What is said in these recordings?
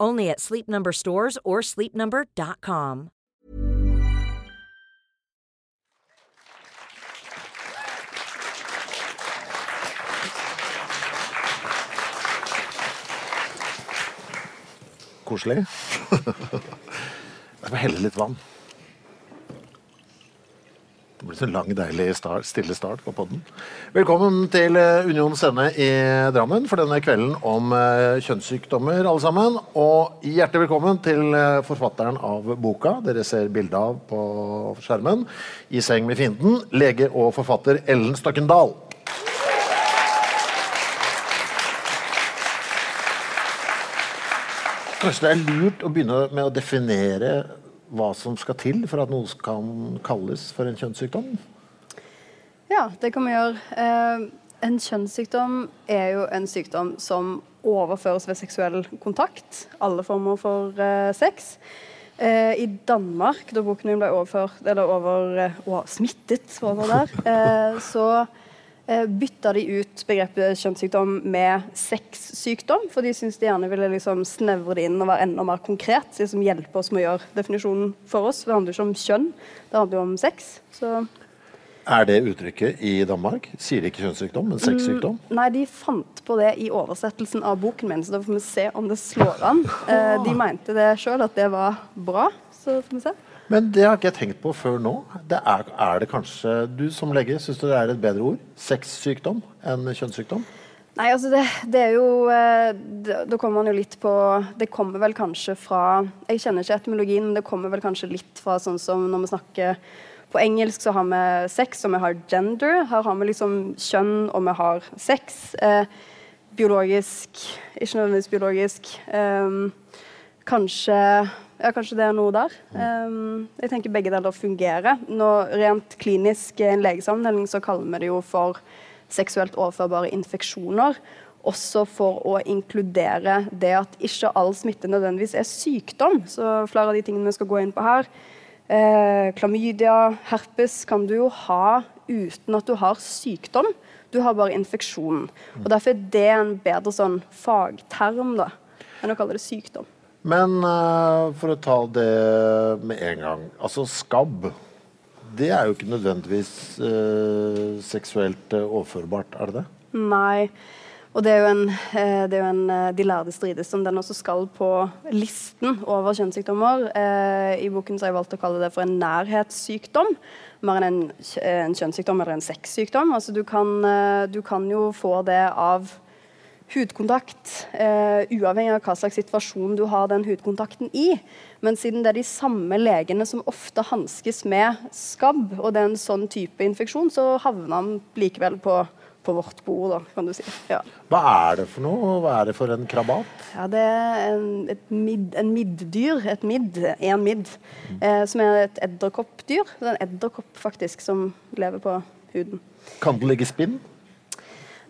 Only at Sleep Number stores or sleepnumber.com. Koselig. Jeg skal helle litt vann. Det blir så lang, deilig start, stille start på podden. Velkommen til eh, Union Scene i Drammen for denne kvelden om eh, kjønnssykdommer, alle sammen. Og hjertelig velkommen til eh, forfatteren av boka dere ser bilde av på skjermen. 'I seng med fienden', lege og forfatter Ellen Støkkendal. Kanskje det er lurt å begynne med å definere hva som skal til for at noe kan kalles for en kjønnssykdom? Ja, det kan vi gjøre. Eh, en kjønnssykdom er jo en sykdom som overføres ved seksuell kontakt. Alle former for eh, sex. Eh, I Danmark, da boken min ble overført, eller over, å, smittet over der, eh, så bytta de ut begrepet kjønnssykdom med sexsykdom, for de syntes de gjerne ville liksom snevre det inn og være enda mer konkret. Liksom hjelpe oss med å gjøre definisjonen for oss. Det handler ikke om kjønn, det handler jo om sex. Så Er det uttrykket i Danmark? Sier de ikke kjønnssykdom, men sexsykdom? Nei, de fant på det i oversettelsen av boken min, så da får vi se om det slår an. Eh, de mente det sjøl, at det var bra. Så får vi se. Men det har ikke jeg tenkt på før nå. Det er, er det kanskje Du som lege, syns du det er et bedre ord? Sexsykdom enn kjønnssykdom? Nei, altså det, det er jo eh, Da kommer man jo litt på Det kommer vel kanskje fra Jeg kjenner ikke etymologien, men det kommer vel kanskje litt fra sånn som når vi snakker På engelsk så har vi sex, og vi har gender. Her har vi liksom kjønn, og vi har sex. Eh, biologisk Ikke nødvendigvis biologisk. Eh, kanskje ja, kanskje det er noe der. Um, jeg tenker begge deler fungerer. Nå, rent klinisk i en legesammenheng så kaller vi det jo for seksuelt overførbare infeksjoner. Også for å inkludere det at ikke all smitte nødvendigvis er sykdom. Så flere av de tingene vi skal gå inn på her. Eh, klamydia, herpes kan du jo ha uten at du har sykdom. Du har bare infeksjonen. Og Derfor er det en bedre sånn fagterm da, enn å kalle det sykdom. Men uh, for å ta det med en gang. Altså skabb. Det er jo ikke nødvendigvis uh, seksuelt uh, overførbart, er det det? Nei. Og det er jo en, det er jo en De lærde strides om den også skal på listen over kjønnssykdommer. I boken så har jeg valgt å kalle det for en nærhetssykdom. Mer enn en, kjønnssykdom eller en sexsykdom. Altså du kan, du kan jo få det av hudkontakt, eh, uavhengig av hva slags situasjon du har den hudkontakten i. Men siden det er de samme legene som ofte hanskes med skabb, og det er en sånn type infeksjon, så havner han likevel på, på vårt bord, da, kan du si. Ja. Hva er det for noe? Hva er det for en krabat? Ja, det er en, et midd, en midddyr, et midd, en midd, eh, som er et edderkoppdyr. Det er en edderkopp faktisk som lever på huden. Kan den ligge spinn?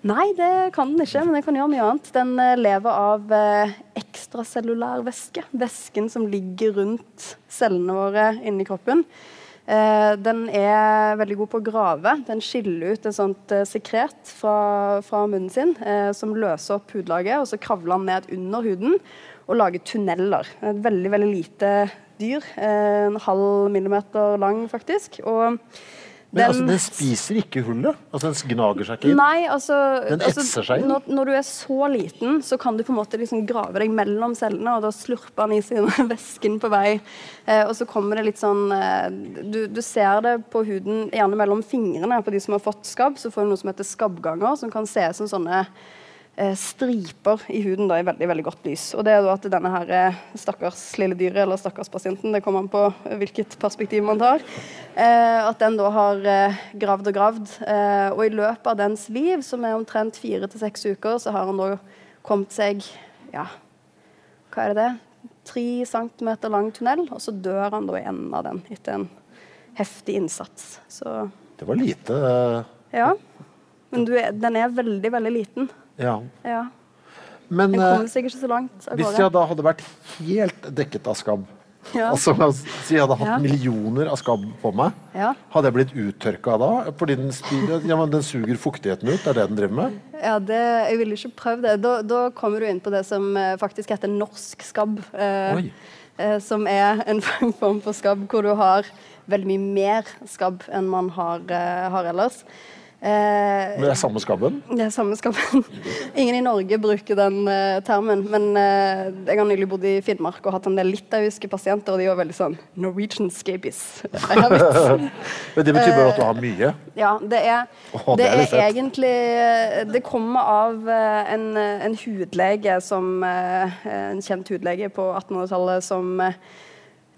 Nei, det kan den ikke, men den kan gjøre mye annet. Den eh, lever av eh, ekstracellulær væske, væsken som ligger rundt cellene våre inni kroppen. Eh, den er veldig god på å grave. Den skiller ut et sånt eh, sekret fra, fra munnen sin som løser opp hudlaget, og så kravler den ned under huden og lager tunneler. Et veldig, veldig lite dyr. en halv millimeter lang, faktisk. Og Men altså, den spiser ikke hullet? Altså, Den gnager seg ikke inn? Nei, altså, Den altså seg inn? når, når du er så liten, så kan du på en måte liksom grave deg mellom cellene, og da slurper den i seg den væsken på vei. Eh, og så kommer det litt sånn eh, du, du ser det på huden, gjerne mellom fingrene på de som har fått skabb. Så får du noe som heter skabbganger, som kan se som sånne striper i huden da, i veldig veldig godt lys. Og det er da at denne her eh, stakkars lille dyret, eller stakkars pasienten, det kommer an på eh, hvilket perspektiv man tar, eh, at den da har eh, gravd og gravd. Eh, og i løpet av dens liv, som er omtrent fire til seks uker, så har han da kommet seg ja, hva er det det? Tre centimeter lang tunnel, og så dør han da i enden av den etter en heftig innsats. Så Det var lite eh, ja. Men du er, den er veldig, veldig liten. Ja. Ja. Men Den eh, kommer seg ikke så langt av hvis jeg da hadde vært helt dekket av skabb Ja. Altså, si jeg hadde hatt Ja. millioner av skabb på meg. Ja. Hadde jeg blitt uttørka da? Fordi den, spiser, ja, men den suger fuktigheten ut? Det er det den driver med? Ja, det, jeg ville ikke prøvd det. Da, da kommer du inn på det som eh, faktisk heter norsk skabb. eh, eh, som er en form for skabb hvor du har veldig mye mer skabb enn man har, eh, har ellers. Eh, Men det er samme skabben? det er samme skabben. Ingen i Norge bruker den eh, termen, men eh, jeg har nylig bodd i Finnmark og hatt en del litauiske pasienter, og de var veldig sånn Norwegian scabies. Men det betyr bare at du har mye? Ja, det er, oh, det det er er, egentlig Det kommer av eh, en, en hudlege som En kjent hudlege på 1800-tallet som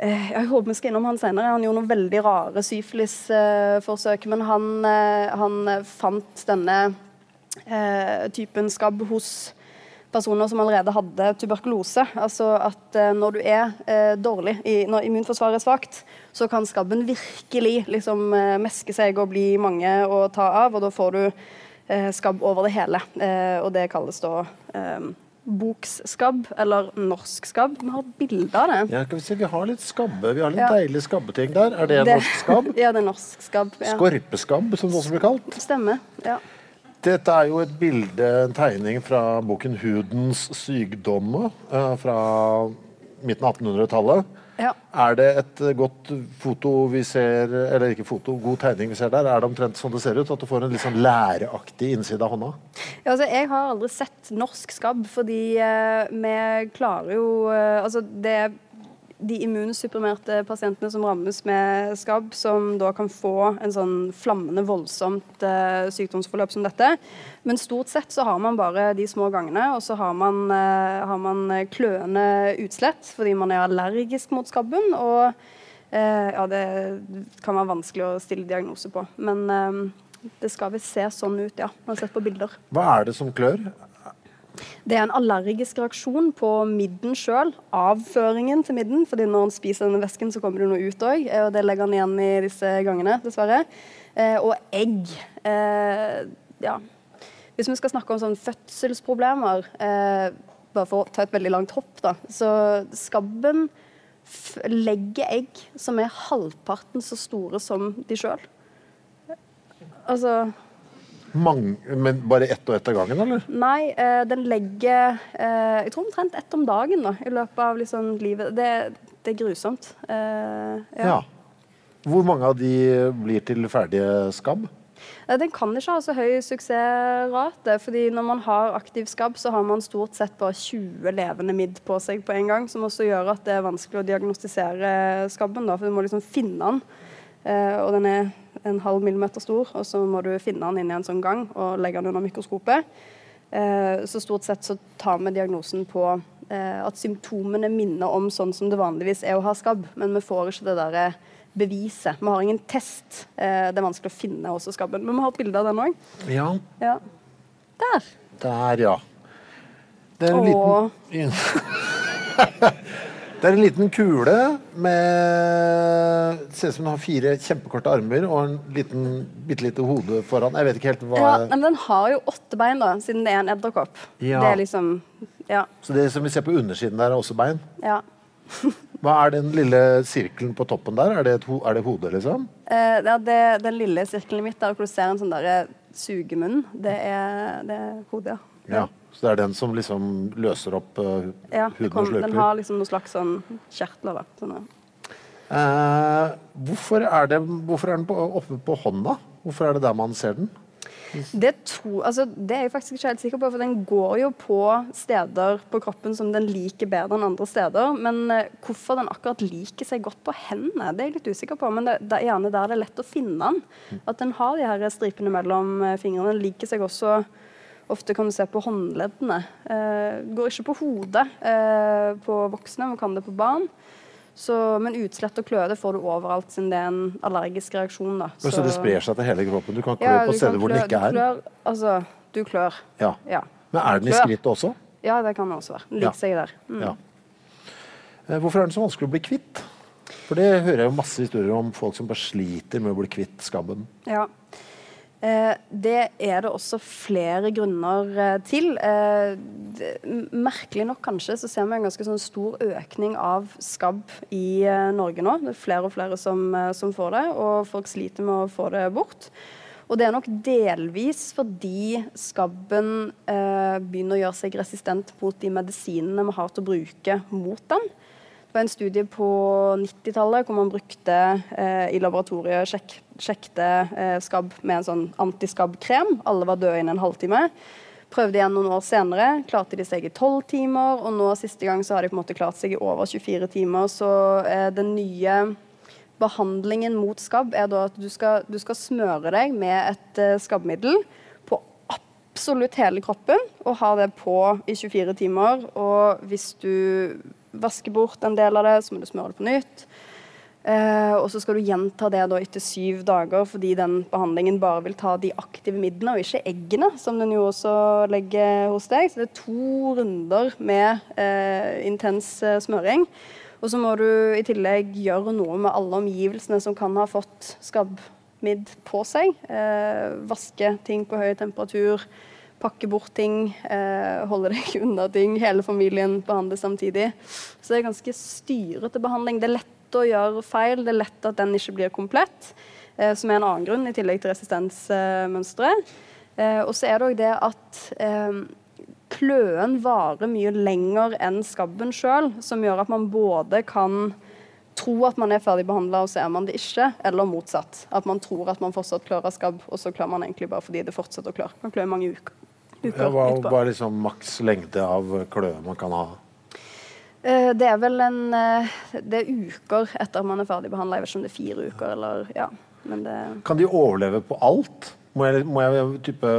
jeg håper vi skal innom han senere. Han gjorde noen veldig rare syfilisforsøk, men han, eh, han fant denne eh, typen skabb hos personer som allerede hadde tuberkulose. Altså at eh, når du er eh, dårlig, når immunforsvaret er svakt, så kan skabben virkelig liksom eh, meske seg og bli mange å ta av, og da får du eh, skabb over det hele. Eh, og det kalles da boksskabb, eller norsk skabb. Vi har bilde av det. Ja, vi, se, vi har litt skabbe. Vi har litt Ja. deilige skabbeting der. Er det Det- norsk skabb? ja, det er norsk skabb. Ja. Skorpeskabb, som det også blir kalt. Stemmer. Ja. Dette er jo et bilde, en tegning fra boken 'Hudens sykdomme' eh, fra midten av 1800-tallet. Ja. Er det et eh, godt foto vi ser, eller ikke foto, god tegning vi ser der? Er det omtrent sånn det ser ut? At du får en litt sånn læreaktig innside av hånda? Ja, altså, jeg har aldri sett norsk skabb, fordi eh, vi klarer jo eh, Altså, det de immunsupprimerte pasientene som rammes med skabb, som da kan få en sånn flammende, voldsomt eh, sykdomsforløp som dette. Men stort sett så har man bare de små gangene, og så har man, eh, har man eh, kløende utslett fordi man er allergisk mot skabben. Og eh, ja, det kan være vanskelig å stille diagnose på. Men eh, det skal visst se sånn ut, ja. Man har sett på bilder. Hva er det som klør? Det er en allergisk reaksjon på midden sjøl. Avføringen til midden. fordi når han spiser denne væsken, så kommer det noe ut òg. Og det legger han igjen i disse gangene, dessverre. Eh, og egg. Eh, ja. Hvis vi skal snakke om sånn fødselsproblemer, eh, bare for å ta et veldig langt hopp, da, så skabben legger egg som er halvparten så store som de sjøl. Altså Mange, men bare ett og ett av gangen, eller? Nei, eh, den legger eh, Jeg tror omtrent ett om dagen da, i løpet av liksom livet. Det, det er grusomt. Eh, ja. Ja. Hvor mange av de blir til ferdige skabb? Den kan ikke ha så høy suksessrate, fordi når man har aktiv skabb, så har man stort sett bare 20 levende midd på seg på en gang, som også gjør at det er vanskelig å diagnostisere skabben, da, for du må liksom finne den. Og den er en halv millimeter stor, og så må du finne den inn i en sånn gang og legge den under mikroskopet. Eh, så stort sett så tar vi diagnosen på eh, at symptomene minner om sånn som det vanligvis er å ha skabb, men vi får ikke det derre beviset. Vi har ingen test. Eh, det er vanskelig å finne også skabben. Men vi har et bilde av den òg. Ja. Ja. Der. Der, ja. Det er en og... liten Det er en liten kule med ser ut som den har fire kjempekorte armer og en liten, bitte lite hode foran. Jeg vet ikke helt hva Ja, men den har jo åtte bein, da, siden det er en edderkopp. Ja. Det er liksom Ja. Så det som vi ser på undersiden der, er også bein. ja. Hva er den lille sirkelen på toppen der? Er det, et ho er det hodet, liksom? Eh, er det, den lille sirkelen mitt der hvor du ser en sånn derre sugemunn, det er, det er hodet, Ja. Så det er den som liksom løser opp uh, Ja, huden og den har liksom noen slags sånn kjertler, da. Sånne. Eh, hvorfor, er det, hvorfor er den på, oppe på hånda? Hvorfor er det der man ser den? Det, to, altså, det er jeg faktisk ikke helt sikker på, for den går jo på steder på kroppen som den liker bedre enn andre steder. Men eh, hvorfor den akkurat liker seg godt på hendene, det er jeg litt usikker på. Men det, det er gjerne der det er lett å finne den. At den har de her stripene mellom eh, fingrene. Den liker seg også Ofte kan du se på håndleddene. Eh, går ikke på hodet eh, på voksne, men kan det på barn. Så, men utslett og kløe får du overalt, siden det er en allergisk reaksjon. da. Så, så det sprer seg til hele kroppen? Du kan klø Ja, på steder hvor den ikke ikke du er? Klør, altså, du klør. Ja. Ja. Men er den i skrittet også? ja, det kan det også være. Den liker seg der. Mm. Ja. Eh, Hvorfor er den så vanskelig å bli kvitt? For det hører jeg jo masse historier om folk som bare sliter med å bli kvitt skabben. Ja. Eh, det er det også flere grunner eh, til. Eh, merkelig nok kanskje så ser vi en ganske sånn stor økning av skabb i Norge nå. Det er flere og flere som, som får det, og folk sliter med å få det bort. Og det er nok delvis fordi skabben begynner å gjøre seg resistent mot de medisinene vi har til å bruke mot den. Var en studie på 90-tallet hvor man brukte eh, i laboratoriet sjek, sjekte eh, skabb med en sånn antiskabbkrem. Alle var døde innen en halvtime. Prøvde igjen noen år senere. Klarte de seg i 12 timer. Og nå siste gang så har de på en måte klart seg i over 24 timer. Så eh, den nye behandlingen mot skabb er da at du skal, du skal smøre deg med et eh, skabbmiddel på absolutt hele kroppen og ha det på i 24 timer. Og hvis du vasker bort en del av det, så må du smøre det på nytt. Eh, og så skal du gjenta det da etter syv dager, fordi den behandlingen bare vil ta de aktive midlene, og ikke eggene, som den jo også legger hos deg. Så det er to runder med eh, intens eh, smøring. Og så må du i tillegg gjøre noe med alle omgivelsene som kan ha fått skabbmidd på seg. Eh, vaske ting på høy temperatur, pakke bort ting, eh, holde deg unna ting. Hele familien behandles samtidig. Så det er ganske styrete behandling. Det er lett å gjøre feil, det er lett at den ikke blir komplett. Eh, som er en annen grunn, i tillegg til resistensmønsteret. Eh, og så er det òg det at eh, kløen varer mye lenger enn skabben sjøl, som gjør at man både kan tro at man er ferdig behandla, og så er man det ikke, eller motsatt. At man tror at man fortsatt klør av skabb, og så klør man egentlig bare fordi det fortsetter å klør. Man klør i mange uker. Uker Ja, hva, etterpå. hva er liksom maks lengde av kløe man kan ha? Eh, Det er vel en eh, Det er uker etter man er ferdig behandla. Jeg vet ikke om det er fire uker eller Ja. Men det Kan de overleve på alt? Må jeg, må jeg type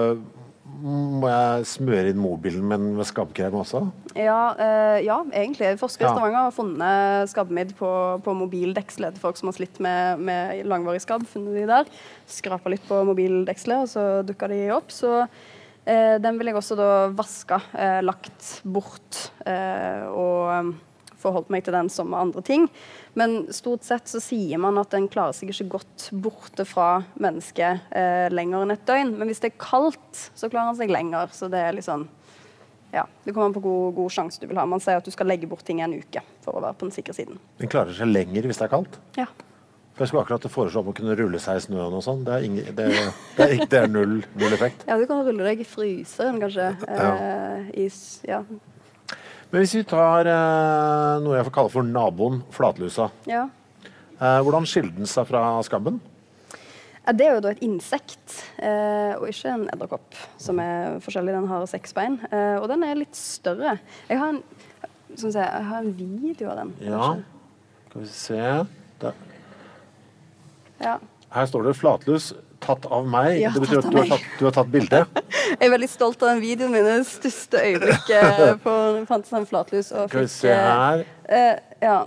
må jeg smøre inn mobilen med, med skabbkrem også? Ja, eh, ja egentlig. Forskere i Ja. Stavanger har funnet skabbmidd på, på mobildekselet til folk som har slitt med, med langvarig skabb. funnet de der. Skrapa litt på mobildekselet, og så dukka de opp. Så eh, den vil jeg også da vaska, eh, lagt bort eh, og forholdt meg til den som med andre ting. Men stort sett så sier man at den klarer seg ikke godt borte fra mennesket lenger enn et døgn. Men hvis det er kaldt, så klarer han seg lenger. Så det er litt sånn ja, Det kommer an på hvor god sjanse du vil ha. Man sier at du skal legge bort ting i en uke for å være på den sikre siden. Den klarer seg lenger hvis det er kaldt? Ja. Jeg skulle akkurat foreslå om å kunne rulle seg i snøen og sånn. Det det, det det er null, null effekt. ja, du kan rulle deg i fryseren, kanskje. Eh, i, s- ja. Men hvis vi tar eh, noe jeg får kalle for naboen, flatlusa. ja. Eh, hvordan skiller den seg fra skabben? Ja, Det er jo da et insekt, eh, og ikke en edderkopp, som er forskjellig. Den har seks bein, eh, og den er litt større. Jeg har en, vi jeg har en video av den. Ja, skal vi se Der. Ja. Her står det 'flatlus tatt av meg'. Ja, det betyr at du har tatt, du har tatt bilde. Jeg er veldig stolt av den videoen min. Det største øyeblikket på fantes en flatlus. Og Skal vi se her. eh, ja,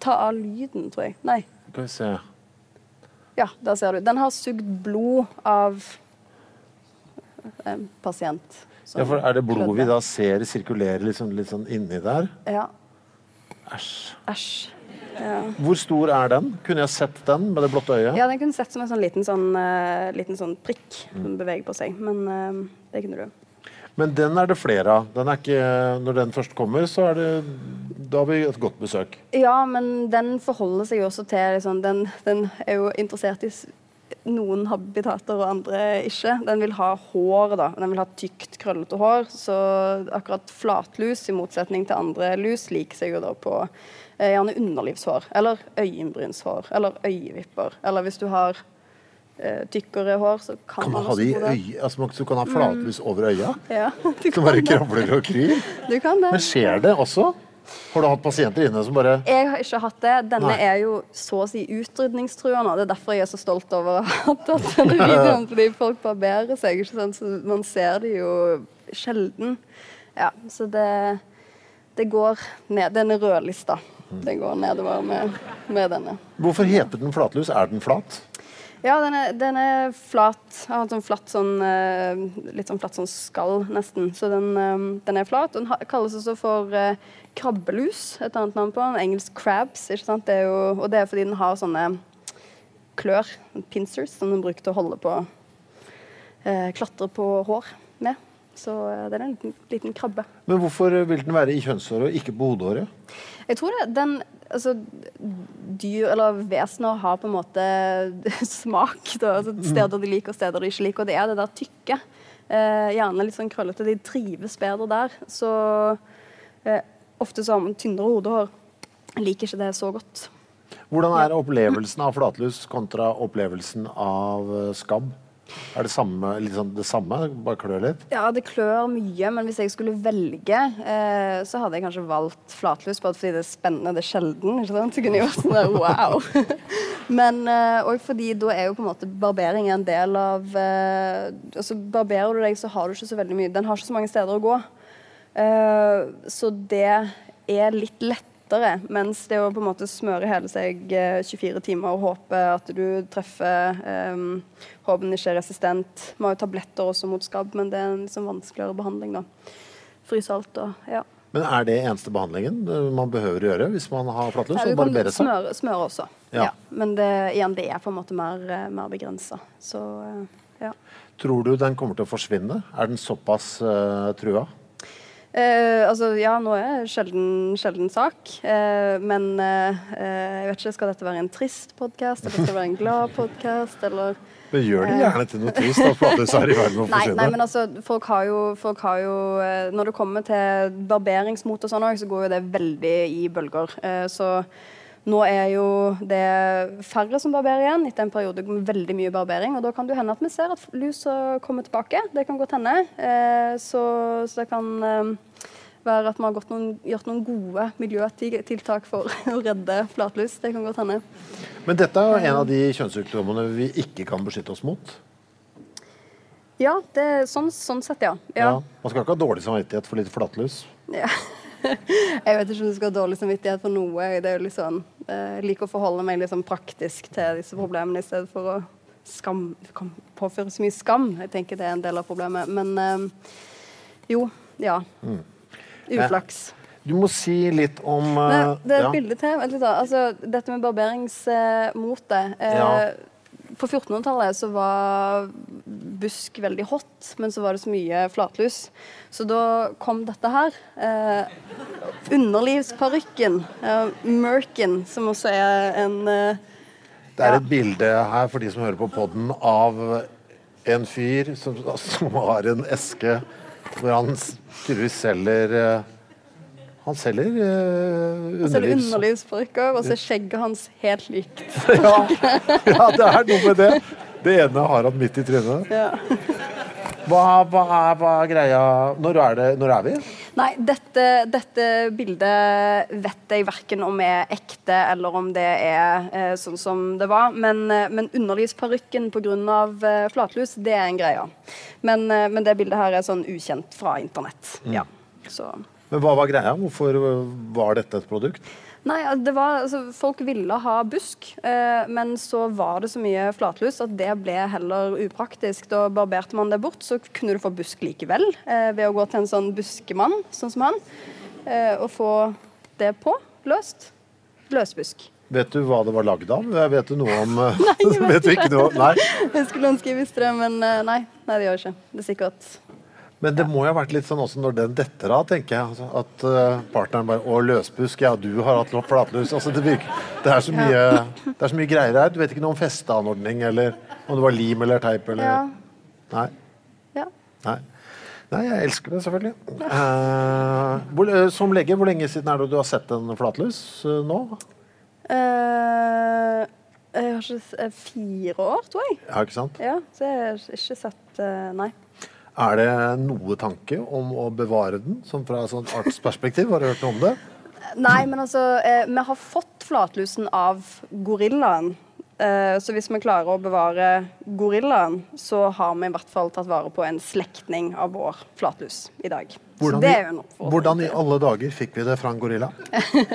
ta av lyden, tror jeg. Nei. Skal vi se. Ja, der ser du. Den har sugd blod av en pasient. Ja, for er det blod vi da ser sirkulere litt sånn, litt sånn inni der? Ja. Æsj. Æsj. Ja. Hvor stor er den? Kunne jeg sett den med det blotte øyet? ja, den kunne sett som en sånn liten sånn, uh, liten sånn prikk Mm. som beveger på seg, men uh, det kunne du. Men den er det flere av. Den er ikke, når den først kommer, så er det Da har vi et godt besøk. Ja, men den forholder seg jo også til liksom, den, den er jo interessert i noen habitater og andre ikke. Den vil ha hår, da. Den vil ha tykt, krøllete hår. Så akkurat flatlus, i motsetning til andre lus, liker seg jo da på eh, gjerne underlivshår. Eller øyenbrynshår. Eller øyevipper. Eller hvis du har eh, tykkere hår, så kan, Kan man ha det i øyet? Altså, man- kan ha flatlus over øya? Ja, Som bare kravler og kryr? Du kan det. Men skjer det også? Har du hatt pasienter inne som bare Jeg har ikke hatt det. Denne Nei. er jo så å si utrydningstrua nå. Det er derfor jeg er så stolt over å ha tatt denne videoen. Fordi folk barberer seg, ikke sant? så man ser det jo sjelden. Ja, så det, det går ned. Denne rødlista. Det går nedover med, med denne. Hvorfor heter den flatlus? Er den flat? Ja, den er, den er flat. Har en sånn flatt sånn eh, Litt sånn flatt sånn skall, nesten. Så den, eh, den er flat. Den kalles også for eh, krabbelus, et annet navn på den. Engelsk crabs. ikke sant? Det jo, og det er fordi den har sånne klør, pincers, som den bruker til å holde på Klatre på hår med. Så eh, det er en liten, liten krabbe. Men hvorfor vil den være i kjønnshåret og ikke på hodehåret? Jeg tror det, den altså, Dyr eller vesener har på en måte smak. Da, altså, steder de liker og steder de ikke liker. Og det er det der tykke. Eh, gjerne litt sånn krøllete. De trives bedre der. Så eh, ofte man tynnere hodehår. Liker ikke det så godt. Hvordan er opplevelsen av flatlus kontra opplevelsen av eh, skabb? Er det samme, sånn det samme? Bare klør litt? Ja, det klør mye, men hvis jeg skulle velge, eh, så hadde jeg kanskje valgt flatlus, bare fordi det er spennende, det er sjelden. ikke sant? Så kunne jeg vært sånn der, wow. men òg fordi da er jo på en måte barbering en del av eh, altså Barberer du deg, så har du ikke så veldig mye Den har ikke så mange steder å gå. Eh, så det er litt lettere. Mens det å på en måte smøre hele seg eh, 24 timer og håpe at du treffer um, Håpen ikke er resistent. Vi har jo tabletter også mot skabb, men det er en liksom vanskeligere behandling. da. Frysalt og ja. Men er det eneste behandlingen eh, man behøver å gjøre hvis man har flatlus? Ja, og barbere seg? smøre, smøre også. Ja. Ja. Men det, igjen, det er på en måte mer, eh, mer begrensa. Så eh, ja. Tror du den kommer til å forsvinne? Er den såpass uh, trua? Eh, altså, ja, nå er det sjelden, sjelden sak. Eh, men eh, eh, jeg vet ikke, skal dette være en trist podkast, eller skal det være en glad podkast, eller Men gjør det gjerne til noe trist at flatlus er i verden med å forsvinne? nei, men altså, folk har jo, folk har jo eh, Når det kommer til barberingsmot og sånn òg, så går jo det veldig i bølger. Eh, Så nå er jo det færre som barberer igjen etter en periode med veldig mye barbering. Og da kan det hende at vi ser at lusa kommer tilbake. Det kan godt hende. Eh, Så, så det kan eh, være at vi har gått noen, gjort noen gode miljøtiltak for å redde flatlus. Det kan godt hende. Men dette er en av de kjønnssykdommene vi ikke kan beskytte oss mot. Ja, det sånn, sånn sett, ja. ja. Man skal ikke ha dårlig samvittighet for litt flatlus. Ja. Jeg vet ikke om du skal ha dårlig samvittighet for noe. Det er jo litt sånn, eh, liker å forholde meg sånn praktisk til disse problemene i stedet for å skam, påføre så mye skam. Jeg tenker det er en del av problemet. Men eh, jo, ja. Uflaks. Du må si litt om Men Nei, det er ja. bilde til. Altså, dette med barberingsmotet. Eh, Ja. På 1400-tallet så var busk veldig hot, men så var det så mye flatlus. Så da kom dette her. Eh, underlivsparykken. Eh, Merkin, som også er en eh, Det er Ja. et bilde her for de som hører på podden av en fyr som, som har en eske hvor han tydeligvis selger eh, Han selger uh, så er det underlivsparykker, og så er skjegget hans helt likt. Ja, ja, det er noe med det. Det ene har han midt i trynet. Ja. Hva, hva, er, hva er greia Når er, det, når er vi? Nei, dette, dette bildet vet jeg verken om er ekte eller om det er eh, sånn som det var. Men, eh, men underlivsparykken pga. Eh, flatlus, det er en greie. Men, eh, men det bildet her er sånn ukjent fra internett. Ja. Så Men hva var greia? Hvorfor var dette et produkt? Nei, det var, altså, folk ville ha busk, eh, men så var det så mye flatlus at det ble heller upraktisk. Da barberte man det bort, så kunne du få busk likevel eh, ved å gå til en sånn buskemann, sånn som han, eh, og få det på løst. Løsbusk. Vet du hva det var lagd av? Vet du noe om Nei, jeg vet du ikke noe? Nei. Jeg skulle ønske jeg visste det, men eh, nei, nei, det gjør jeg ikke. Det er sikkert Men det må jo ha vært litt sånn også når den detter av, tenker jeg. Altså, at eh, partneren bare Å, løsbusk, ja, du har hatt flatlus. Altså, det, virker, det, er så mye, det er så mye greier her. Du vet ikke noe om festeanordning eller Om det var lim eller teip eller Ja. Nei. ja. Nei. Nei, jeg elsker det selvfølgelig. Uh, som lege, hvor lenge siden er det du har sett en flatlus uh, nå? Uh, jeg har ikke Fire år, tror jeg. Ja, ikke sant? Ja, så jeg har ikke sett Nei. Er det noe tanke om å bevare den, som fra et sånt artsperspektiv? Har du hørt noe om det? Nei, men altså eh, Vi har fått flatlusen av gorillaen. Eh, så hvis vi klarer å bevare gorillaen, så har vi i hvert fall tatt vare på en slektning av vår flatlus i dag. Hvordan, så det i, jo hvordan i alle dager fikk vi det fra en gorilla?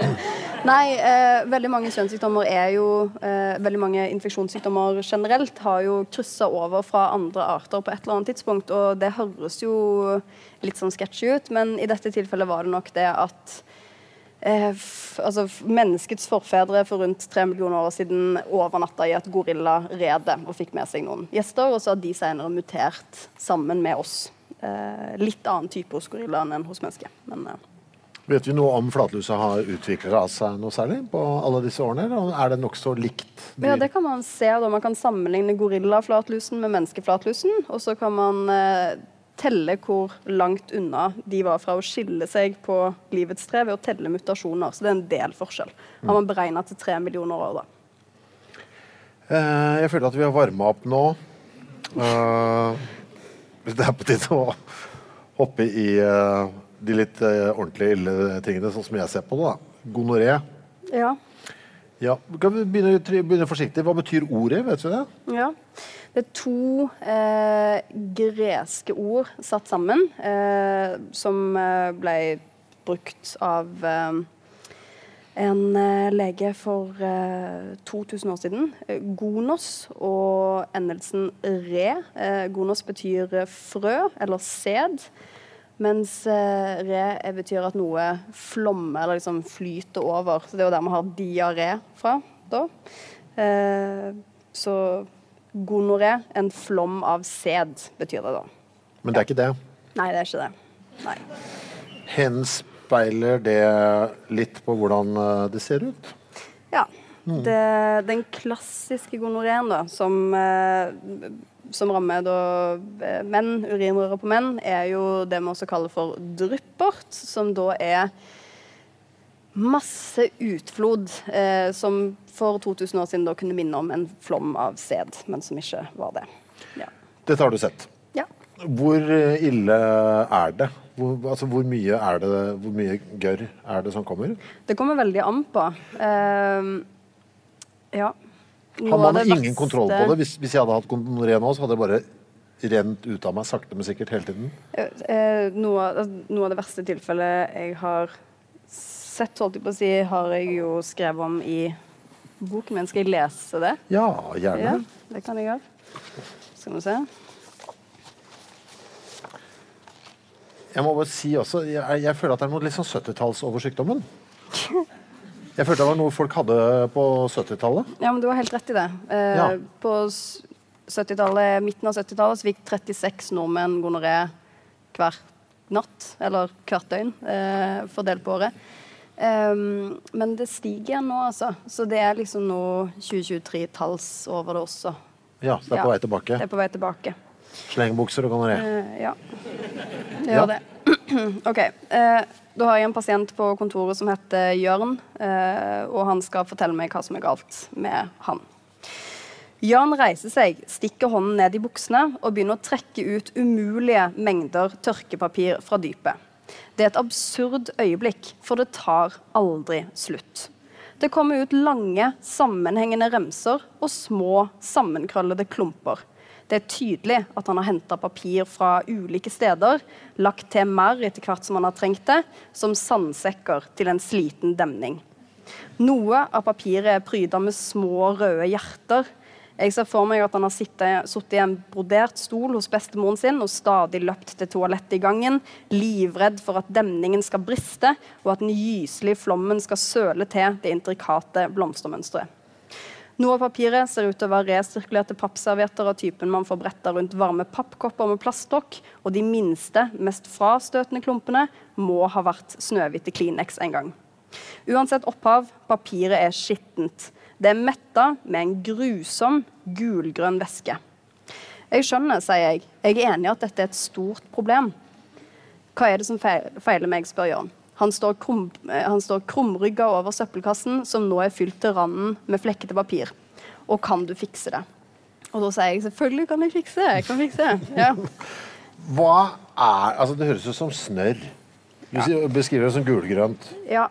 Nei, eh, veldig mange kjønnssykdommer er jo eh, Veldig mange infeksjonssykdommer generelt har jo kryssa over fra andre arter på et eller annet tidspunkt, og det høres jo litt sånn sketchy ut, men i dette tilfellet var det nok det at eh, altså, menneskets forfedre for rundt tre millioner år siden overnatta i et gorillarede og fikk med seg noen gjester, og så har de senere mutert sammen med oss. Eh, litt annen type hos gorillaen enn hos mennesket. Men eh, Vet vi noe om flatlusa har utviklet seg noe særlig på alle disse årene? Eller er det nokså likt? dyr? Ja, det kan man se. Da. Man kan sammenligne gorillaflatlusen med menneskeflatlusen. Og så kan man eh, telle hvor langt unna de var fra å skille seg på livets tre ved å telle mutasjoner. Så det er en del forskjell. Har man beregna til tre millioner år, da. Eh, jeg føler at vi har varma opp nå. Eh, det er på tide å hoppe i uh, de litt uh, ordentlige ille tingene, sånn som jeg ser på det. da. Gonoré. Ja. Ja, kan vi begynne, begynne forsiktig. Hva betyr ordet? Vet du det? Ja. Det er to eh, greske ord satt sammen, eh, som eh, ble brukt av eh, en eh, lege for eh, 2000 år siden. Eh, Gonos og endelsen re. Eh, gonos betyr eh, frø eller sæd. Mens eh, re eh, betyr at noe flommer eller liksom flyter over. Så det er jo der vi har diaré fra. da. Eh, så gonoré, en flom av sæd, betyr det da. Men det er ikke det. Nei, det er ikke det. Nei. Henspeiler det litt på hvordan eh, det ser ut? Ja. Det, den klassiske gonoreen da, som, eh, som rammer da, eh, menn, urinrøret på menn, er jo det vi også kaller for dryppert, som da er masse utflod eh, som for 2000 år siden da kunne minne om en flom av sæd, men som ikke var det. Ja. Dette har du sett. ja. Hvor ille er det? Hvor, altså, hvor mye er det Hvor mye gørr er det som kommer? Det kommer veldig an på. Uh, ja. Har man ingen beste... kontroll på det? Hvis, hvis jeg hadde hatt gonoré nå, så hadde det bare rent ut av meg sakte, men sikkert hele tiden. Uh, noe, altså, noe av det verste tilfellet jeg har sett, holdt jeg på å si, har jeg jo skrevet om i boken min. Skal jeg lese det? Ja, gjerne. Ja, det kan jeg gjøre. Skal vi se. Jeg må bare si også, jeg, jeg føler at det er noe litt sånn 70-talls over sykdommen. Jeg følte det var noe folk hadde på 70-tallet. Ja, men du har helt rett i det. Eh, Ja. På s- 70-tallet, midten av 70-tallet så fikk 36 nordmenn gonoré hver natt, eller hvert døgn, eh, fordelt på året. Um, men det stiger igjen nå, altså. Så det er liksom nå 2023-talls over det også. Ja, så det er på Ja, vei tilbake. Det er på vei tilbake. Slengbukser og gonoré. Uh, ja. Det Ja. det. OK. Uh, da har jeg en pasient på kontoret som heter Jørn, uh, og han skal fortelle meg hva som er galt med han. Jørn reiser seg, stikker hånden ned i buksene og begynner å trekke ut umulige mengder tørkepapir fra dypet. Det er et absurd øyeblikk, for det tar aldri slutt. Det kommer ut lange, sammenhengende remser og små, sammenkrøllede klumper. Det er tydelig at han har henta papir fra ulike steder, lagt til mer etter hvert som han har trengt det, som sandsekker til en sliten demning. Noe av papiret er pryda med små, røde hjerter. Jeg ser for meg at han har sittet i en brodert stol hos bestemoren sin og stadig løpt til toalettet i gangen, livredd for at demningen skal briste, og at den gyselige flommen skal søle til det intrikate blomstermønsteret. Noe av papiret ser ut til å være resirkulerte pappservietter av typen man får bretta rundt varme pappkopper med plastdokk, og de minste, mest frastøtende klumpene må ha vært Snøhvite Kleenex en gang. Uansett opphav, papiret er skittent. Det er metta med en grusom gulgrønn væske. Jeg skjønner, sier jeg. Jeg er enig i at dette er et stort problem. Hva er det som feiler meg, spør Jørn. Han står, krum, eh, han står krumrygga over søppelkassen, som nå er fylt til randen med flekkete papir. Og kan du fikse det? Og da sier jeg selvfølgelig kan jeg fikse det. Jeg kan fikse det. Ja. Hva er Altså, det høres ut som snørr. Du beskriver det som gulgrønt. Ja.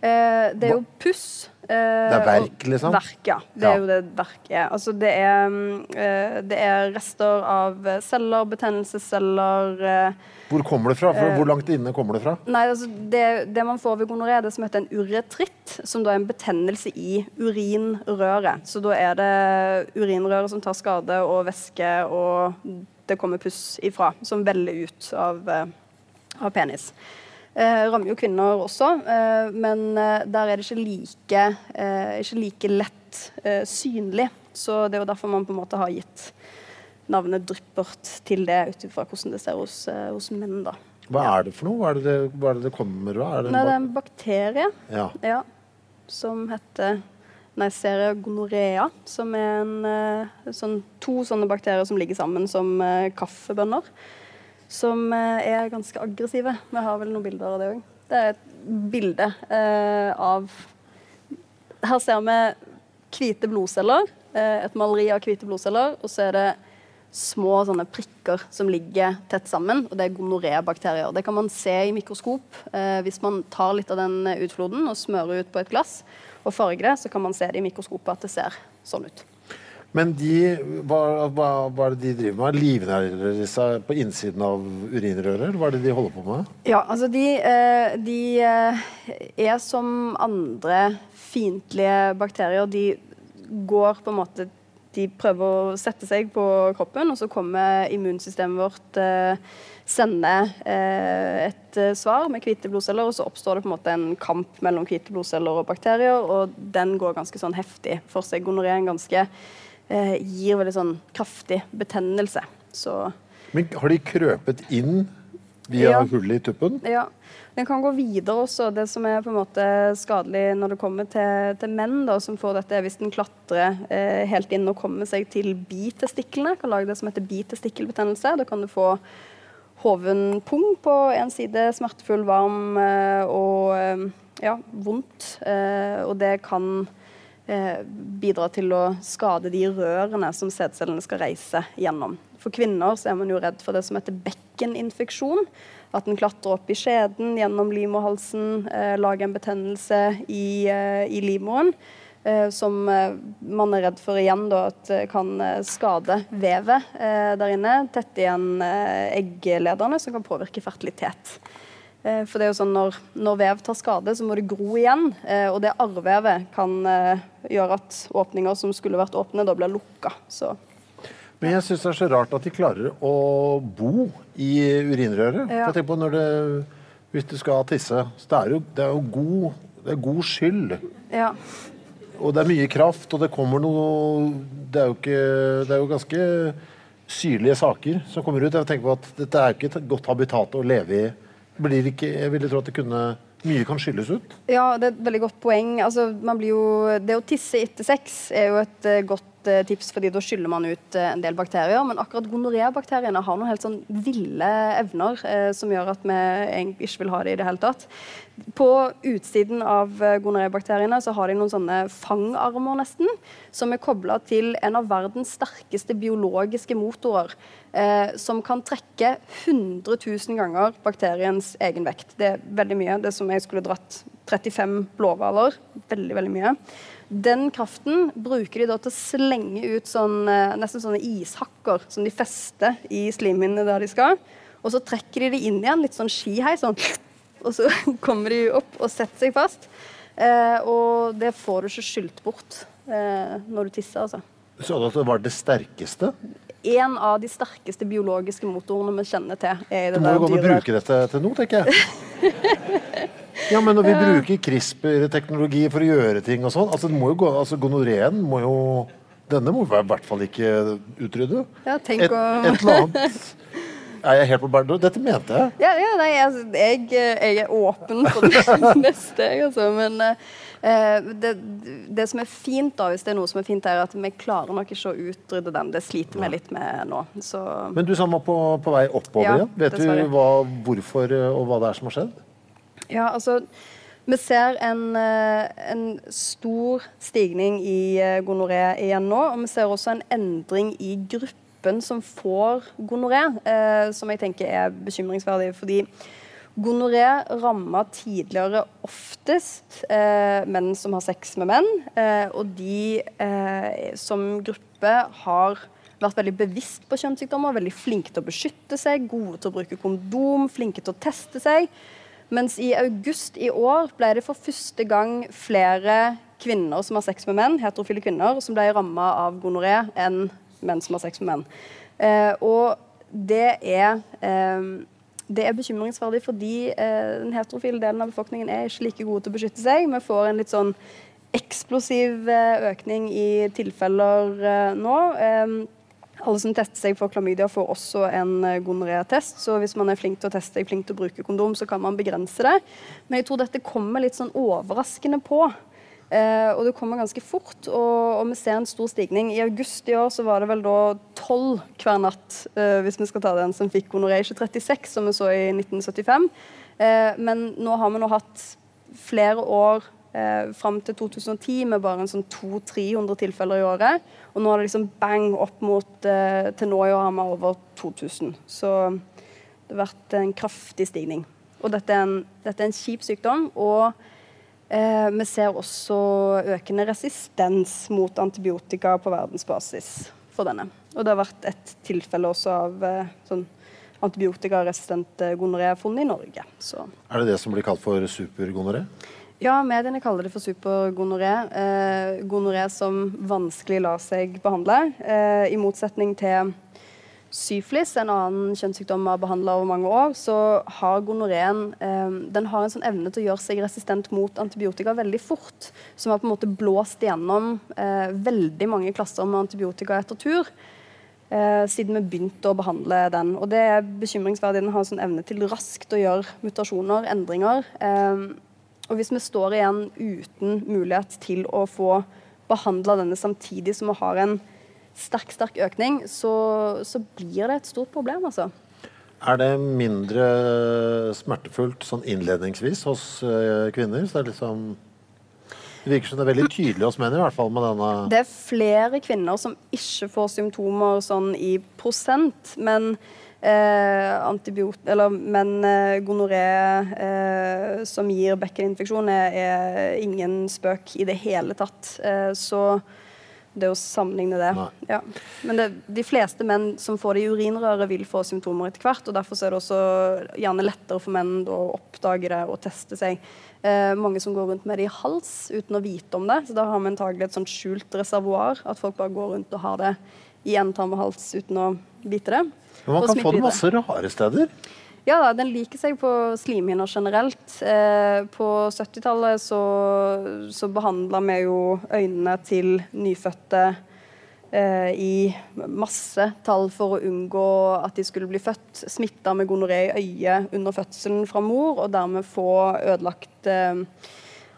Eh, det er jo puss. Eh, det er verk, liksom? Verk, ja. Det er jo det verk er. Altså, det er, eh, det er rester av celler, betennelsesceller eh, Hvor kommer det fra? For, hvor langt inne kommer det fra? Nei, altså, det, det, man får ved gonoré, det som heter en uretritt, som da er en betennelse i urinrøret. Så da er det urinrøret som tar skade, og væske, og det kommer puss ifra, som veller ut av, av penis. Eh, rammer jo kvinner også, eh, men eh, der er det ikke like, eh, ikke like lett eh, synlig. Så det er jo derfor man på en måte har gitt navnet Dryppert til det, ut ifra hvordan det ser hos, eh, hos menn. da. Hva er det for noe? Hva er det hva er det, det kommer av? Det, Nei, det er en bakterie ja. Ja, som heter Neisseria gonorrhea, som er en, sånn, to sånne bakterier som ligger sammen som kaffebønner som eh, er ganske aggressive. Vi har vel noen bilder av det òg. Det er et bilde eh, av Her ser vi hvite blodceller. Eh, et maleri av hvite blodceller. Og så er det små sånne prikker som ligger tett sammen. og Det er gonoré-bakterier. Det kan man se i mikroskop. Eh, hvis man tar litt av den utfloden og smører ut på et glass og farger det, så kan man se det i mikroskopet at det ser sånn ut. Men de, hva, hva, hva, er det de driver med? Livnærer de seg på innsiden av urinrøret? Hva er det de holder på med? Ja, altså de, eh, de eh, er som andre fiendtlige bakterier. De går på en måte De prøver å sette seg på kroppen, og så kommer immunsystemet vårt eh, sende et svar med hvite blodceller, og så oppstår det på en måte en kamp mellom hvite blodceller og bakterier, og den går ganske sånn heftig for seg. Gonoré er en ganske eh, gir veldig sånn kraftig betennelse. Så Men har de krøpet inn via ja. hullet i tuppen? Ja. Den kan gå videre også. Det som er på en måte skadelig når det kommer til, til menn, da, som får dette er hvis den klatrer eh, helt inn og kommer seg til bitestiklene, kan lage det som heter bitestikkelbetennelse. Da kan du få hoven pung på en side, smertefull, varm eh, og eh, ja, vondt. Eh, og det kan eh, bidra til å skade de rørene som sædcellene skal reise gjennom. For kvinner er man jo redd for det som heter bekkeninfeksjon. At den klatrer opp i skjeden, gjennom livmorhalsen, eh, lager en betennelse i, eh, i livmoren. Eh, som eh, man er redd for igjen da, at kan skade vevet eh, der inne. Tette igjen egglederne, som kan påvirke fertilitet. Eh, for det er jo sånn når, når, vev tar skade, så må det gro igjen. Eh, og det arrvevet kan eh, gjøre at åpninger som skulle vært åpne, da blir lukka. Så. Men jeg syns det er så rart at de klarer å bo i urinrøret. Ja. Tenk på når det, Hvis du skal tisse, så det er jo, det er jo god, det er god skyld. Ja. Og det er mye kraft, og det kommer noe Det er jo, ikke, det er jo ganske syrlige saker som kommer ut. Jeg tenker på at Dette er jo ikke et godt habitat å leve i blir ikke, jeg ville tro at det kunne mye kan skylles ut? Ja, det er et veldig godt poeng. Altså, jo, det å tisse etter sex er jo et uh, uh, tips, fordi da skyller man ut uh, en del bakterier. Men akkurat gonoré-bakteriene har noen helt sånn ville evner som gjør at vi ikke vil ha det i det hele tatt. På utsiden av gonoré-bakteriene så har de noen sånne fangarmer nesten, som er kobla til en av verdens sterkeste biologiske motorer eh, som kan trekke 100 000 ganger bakteriens egen vekt. Det er veldig mye. Det er som jeg skulle dratt 35 blåhvaler. Veldig, veldig mye. Den kraften bruker de da til å slenge ut sånn, eh, nesten sånne ishakker som de fester i slimhinnene der de skal. Og så trekker de det inn igjen, litt sånn skihei, sånn. Og så kommer de opp og setter seg fast. Eh, og det får du ikke skylt bort eh, når du tisser, altså. Så du at det var det sterkeste? en av de sterkeste biologiske motorene vi kjenner til. Er det du må jo gå og bruke dette til noe, tenker jeg. ja, men når vi bruker CRISPR-teknologi for å gjøre ting og sånn, altså, gå, altså gonoreen må jo Denne må vi i hvert fall ikke utrydde. Ja, tenk et, et eller annet Er jeg helt på bærtur? Dette mente jeg. Ja, ja nei, altså, jeg, jeg er åpen for det neste, jeg, altså. Men eh, det, det som er fint, da, hvis det er noe som er fint, er at vi klarer nok ikke å utrydde den. Det sliter vi litt med nå. Så Men du sa på, på vei oppover Ja, igjen. Vet dessverre. du hva, hvorfor eh, og hva det er som har skjedd? Ja, altså Vi ser en, eh, en stor stigning i eh, gonoré igjen nå. Og vi ser også en endring i gruppen som får gonoré, eh, som jeg tenker er bekymringsverdig. fordi Gonoré rammer tidligere oftest eh, menn som har sex med menn. Eh, og de eh, som gruppe har vært veldig bevisst på kjønnssykdommer, veldig flinke til å beskytte seg, gode til å bruke kondom, flinke til å teste seg. Mens i august i år ble det for første gang flere kvinner som har sex med menn, heterofile kvinner, som ble ramma av gonoré enn menn som har sex med menn. Eh, og det er eh, det er bekymringsverdig fordi eh, den heterofile delen av befolkningen er ikke like gode til å beskytte seg. Vi får en litt sånn eksplosiv eh, økning i tilfeller eh, nå. Alle som tester seg for klamydia, får også en eh, gonoré-test. Så hvis man er flink til å teste seg, flink til å bruke kondom, så kan man begrense det. Men jeg tror dette kommer litt sånn overraskende på. Eh, og det kommer ganske fort, og, og vi ser en stor stigning. I august i år så var det vel da tolv hver natt, eh, hvis vi skal ta den som fikk gonoré, ikke 36 som vi så i 1975. Eh, men nå har vi nå hatt flere år eh, fram til 2010 med bare en sånn 200-300 tilfeller i året. Og nå er det liksom bang opp mot eh, Til nå i år har vi over 2000. Så det har vært en kraftig stigning. Og dette er en, dette er en kjip sykdom. og Eh, vi ser også økende resistens mot antibiotika på verdensbasis for denne. Og det har vært et tilfelle også av eh, sånn antibiotikaresistent gonoré funnet i Norge. Så. Er det det som blir kalt for supergonoré? Ja, mediene kaller det for supergonoré. Eh, gonoré som vanskelig lar seg behandle. Eh, I motsetning til syflis, en annen kjønnssykdom vi har behandla over mange år, så har gonoréen eh, den har en sånn evne til å gjøre seg resistent mot antibiotika veldig fort. Som har på en måte blåst gjennom eh, veldig mange klasser med antibiotika etter tur. Eh, siden vi begynte å behandle den. Og det er bekymringsverdig. Den har en sånn evne til raskt å gjøre mutasjoner, endringer. Eh, og hvis vi står igjen uten mulighet til å få behandla denne samtidig som vi har en sterk, sterk økning, så, så blir det et stort problem, altså. Er det mindre smertefullt sånn innledningsvis hos uh, kvinner? Så det, er liksom, det virker som det er veldig tydelig hos menn, i hvert fall med denne Det er flere kvinner som ikke får symptomer sånn i prosent, men eller, men eh, gonoré eh, som gir bekkeninfeksjon, er, er ingen spøk i det hele tatt. Eh, så det å sammenligne det. Ja. Men det, de fleste menn som får det i urinrøret, vil få symptomer etter hvert. og Derfor er det også gjerne lettere for menn å oppdage det og teste seg. Eh, mange som går rundt med det i hals uten å vite om det. Så da har vi antagelig et sånt skjult reservoar. At folk bare går rundt og har det i endetarm og hals uten å vite det. Men man kan få det masse rare steder. ja den liker seg på slimhinner generelt. Eh, på 70-tallet så, så behandla vi jo øynene til nyfødte eh, i masse tall for å unngå at de skulle bli født smitta med gonoré i øyet under fødselen fra mor, og dermed få ødelagt eh,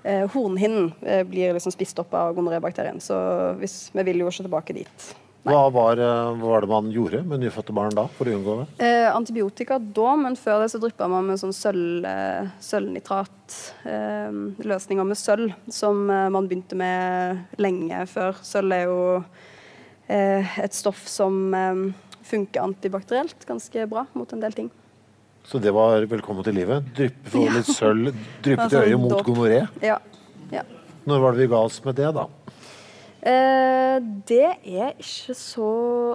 eh, Hornhinnen eh, blir liksom spist opp av gonorébakterien. Så hvis, vi vil jo ikke tilbake dit. Hva var, eh, hva var det man gjorde med nyfødte barn da, for å unngå det? Eh, antibiotika da, men før det så dryppa man med sånn sølv, eh, sølvnitrat-løsninger med sølv, som eh, man begynte med lenge før. Sølv er jo eh, et stoff som eh, funker antibakterielt ganske bra mot en del ting. Så det var velkommen til livet? Dryppe for litt sølv, dryppet i Altså, øyet mot gonoré? Ja. ja. Når var det vi ga oss med det, da? Eh, det er ikke så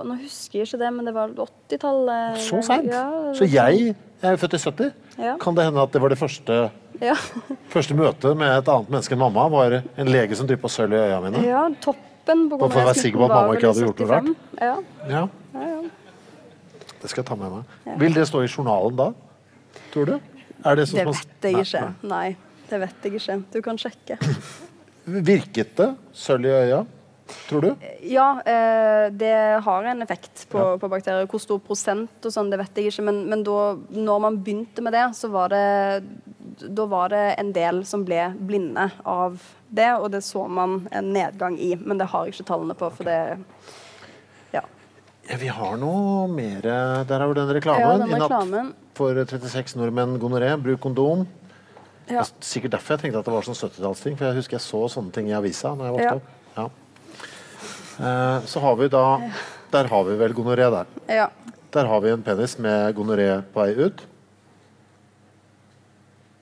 Nå husker jeg ikke det, men det var 80-tallet. Så seint? Ja, Så jeg, jeg er født i 70. Ja. Kan det hende at det var det første, Ja. første møtet med et annet menneske enn mamma? Var en lege som dryppa sølv i øya mine? ja, toppen på Bare for å være sikker på at mamma ikke hadde gjort noe rart. Ja. Ja. Ja, ja. Det skal jeg ta med meg. Vil det stå i journalen da? Tror du? Er det, sånn Det vet jeg Nei, ikke. nei. Nei, det vet jeg ikke. Du kan sjekke. Virket det? Sølv i øya? Tror du? Ja, eh, det har en effekt på, på, bakterier. Hvor stor prosent og sånn, det vet jeg ikke. Men, men da når man begynte med det, så var det da var det en del som ble blinde av det, og det så man en nedgang i. Men det har jeg ikke tallene på, for det Ja, vi har noe mer Der er jo den reklamen. Ja, den reklamen. For 36 nordmenn gonoré, bruk kondom. Ja. Er sikkert derfor jeg tenkte at det var sånn 70-tallsting, for jeg husker jeg så sånne ting i avisa når jeg vokste Ja. opp. Ja. Eh, så har vi da Der har vi vel gonoré der. Ja. Der har vi en penis med gonoré på vei ut.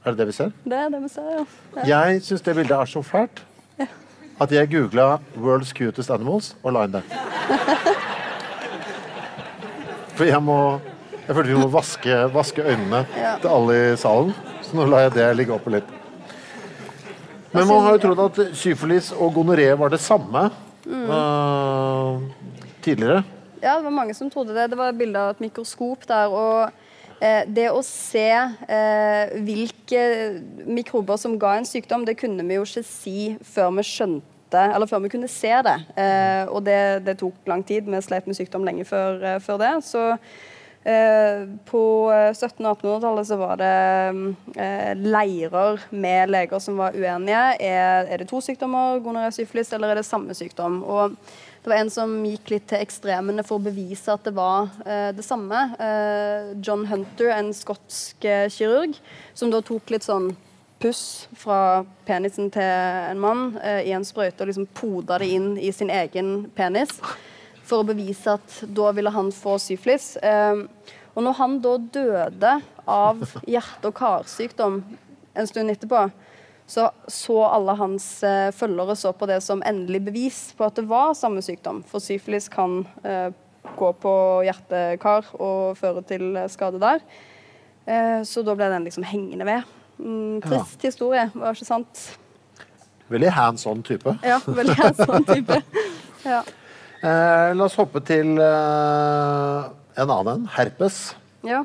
Er det det vi ser? Det er det vi ser, ja. ja. Jeg syns det bildet er så fælt at jeg googla 'World's cutest animals' og la inn det. For jeg må Jeg følte vi må vaske, vaske øynene Ja. til alle i salen. Så nå lar jeg det ligge oppe litt. Men man har jo trodd at syfilis og gonoré var det samme øh, tidligere. Ja, det var mange som trodde det. Det var bilde av et mikroskop der. og eh, det å se eh, hvilke mikrober som ga en sykdom, det kunne vi jo ikke si før vi skjønte eller før vi kunne se det. Eh, og det, det tok lang tid. Vi slet med sykdom lenge før, eh, før det. Så på 1700- og 1800-tallet så var det eh, leirer med leger som var uenige. Er, det to sykdommer, gonoré syfilis, eller er det samme sykdom? Og det var en som gikk litt til ekstremene for å bevise at det var eh, det samme. Eh, John Hunter, en skotsk eh, kirurg, som da tok litt sånn puss fra penisen til en mann eh, i en sprøyte og liksom poda det inn i sin egen penis for å bevise at da ville han få syflis. Eh, og når han da døde av hjerte- og karsykdom en stund etterpå, så så alle hans eh, følgere så på det som endelig bevis på at det var samme sykdom. For syfilis kan eh, gå på hjerte-kar og føre til eh, skade der. Eh, så da ble den liksom hengende ved. Mm, trist historie, var ikke sant? Veldig hands on type. Ja, veldig hands on type. Ja. Eh, la oss hoppe til eh, en annen. Herpes. ja.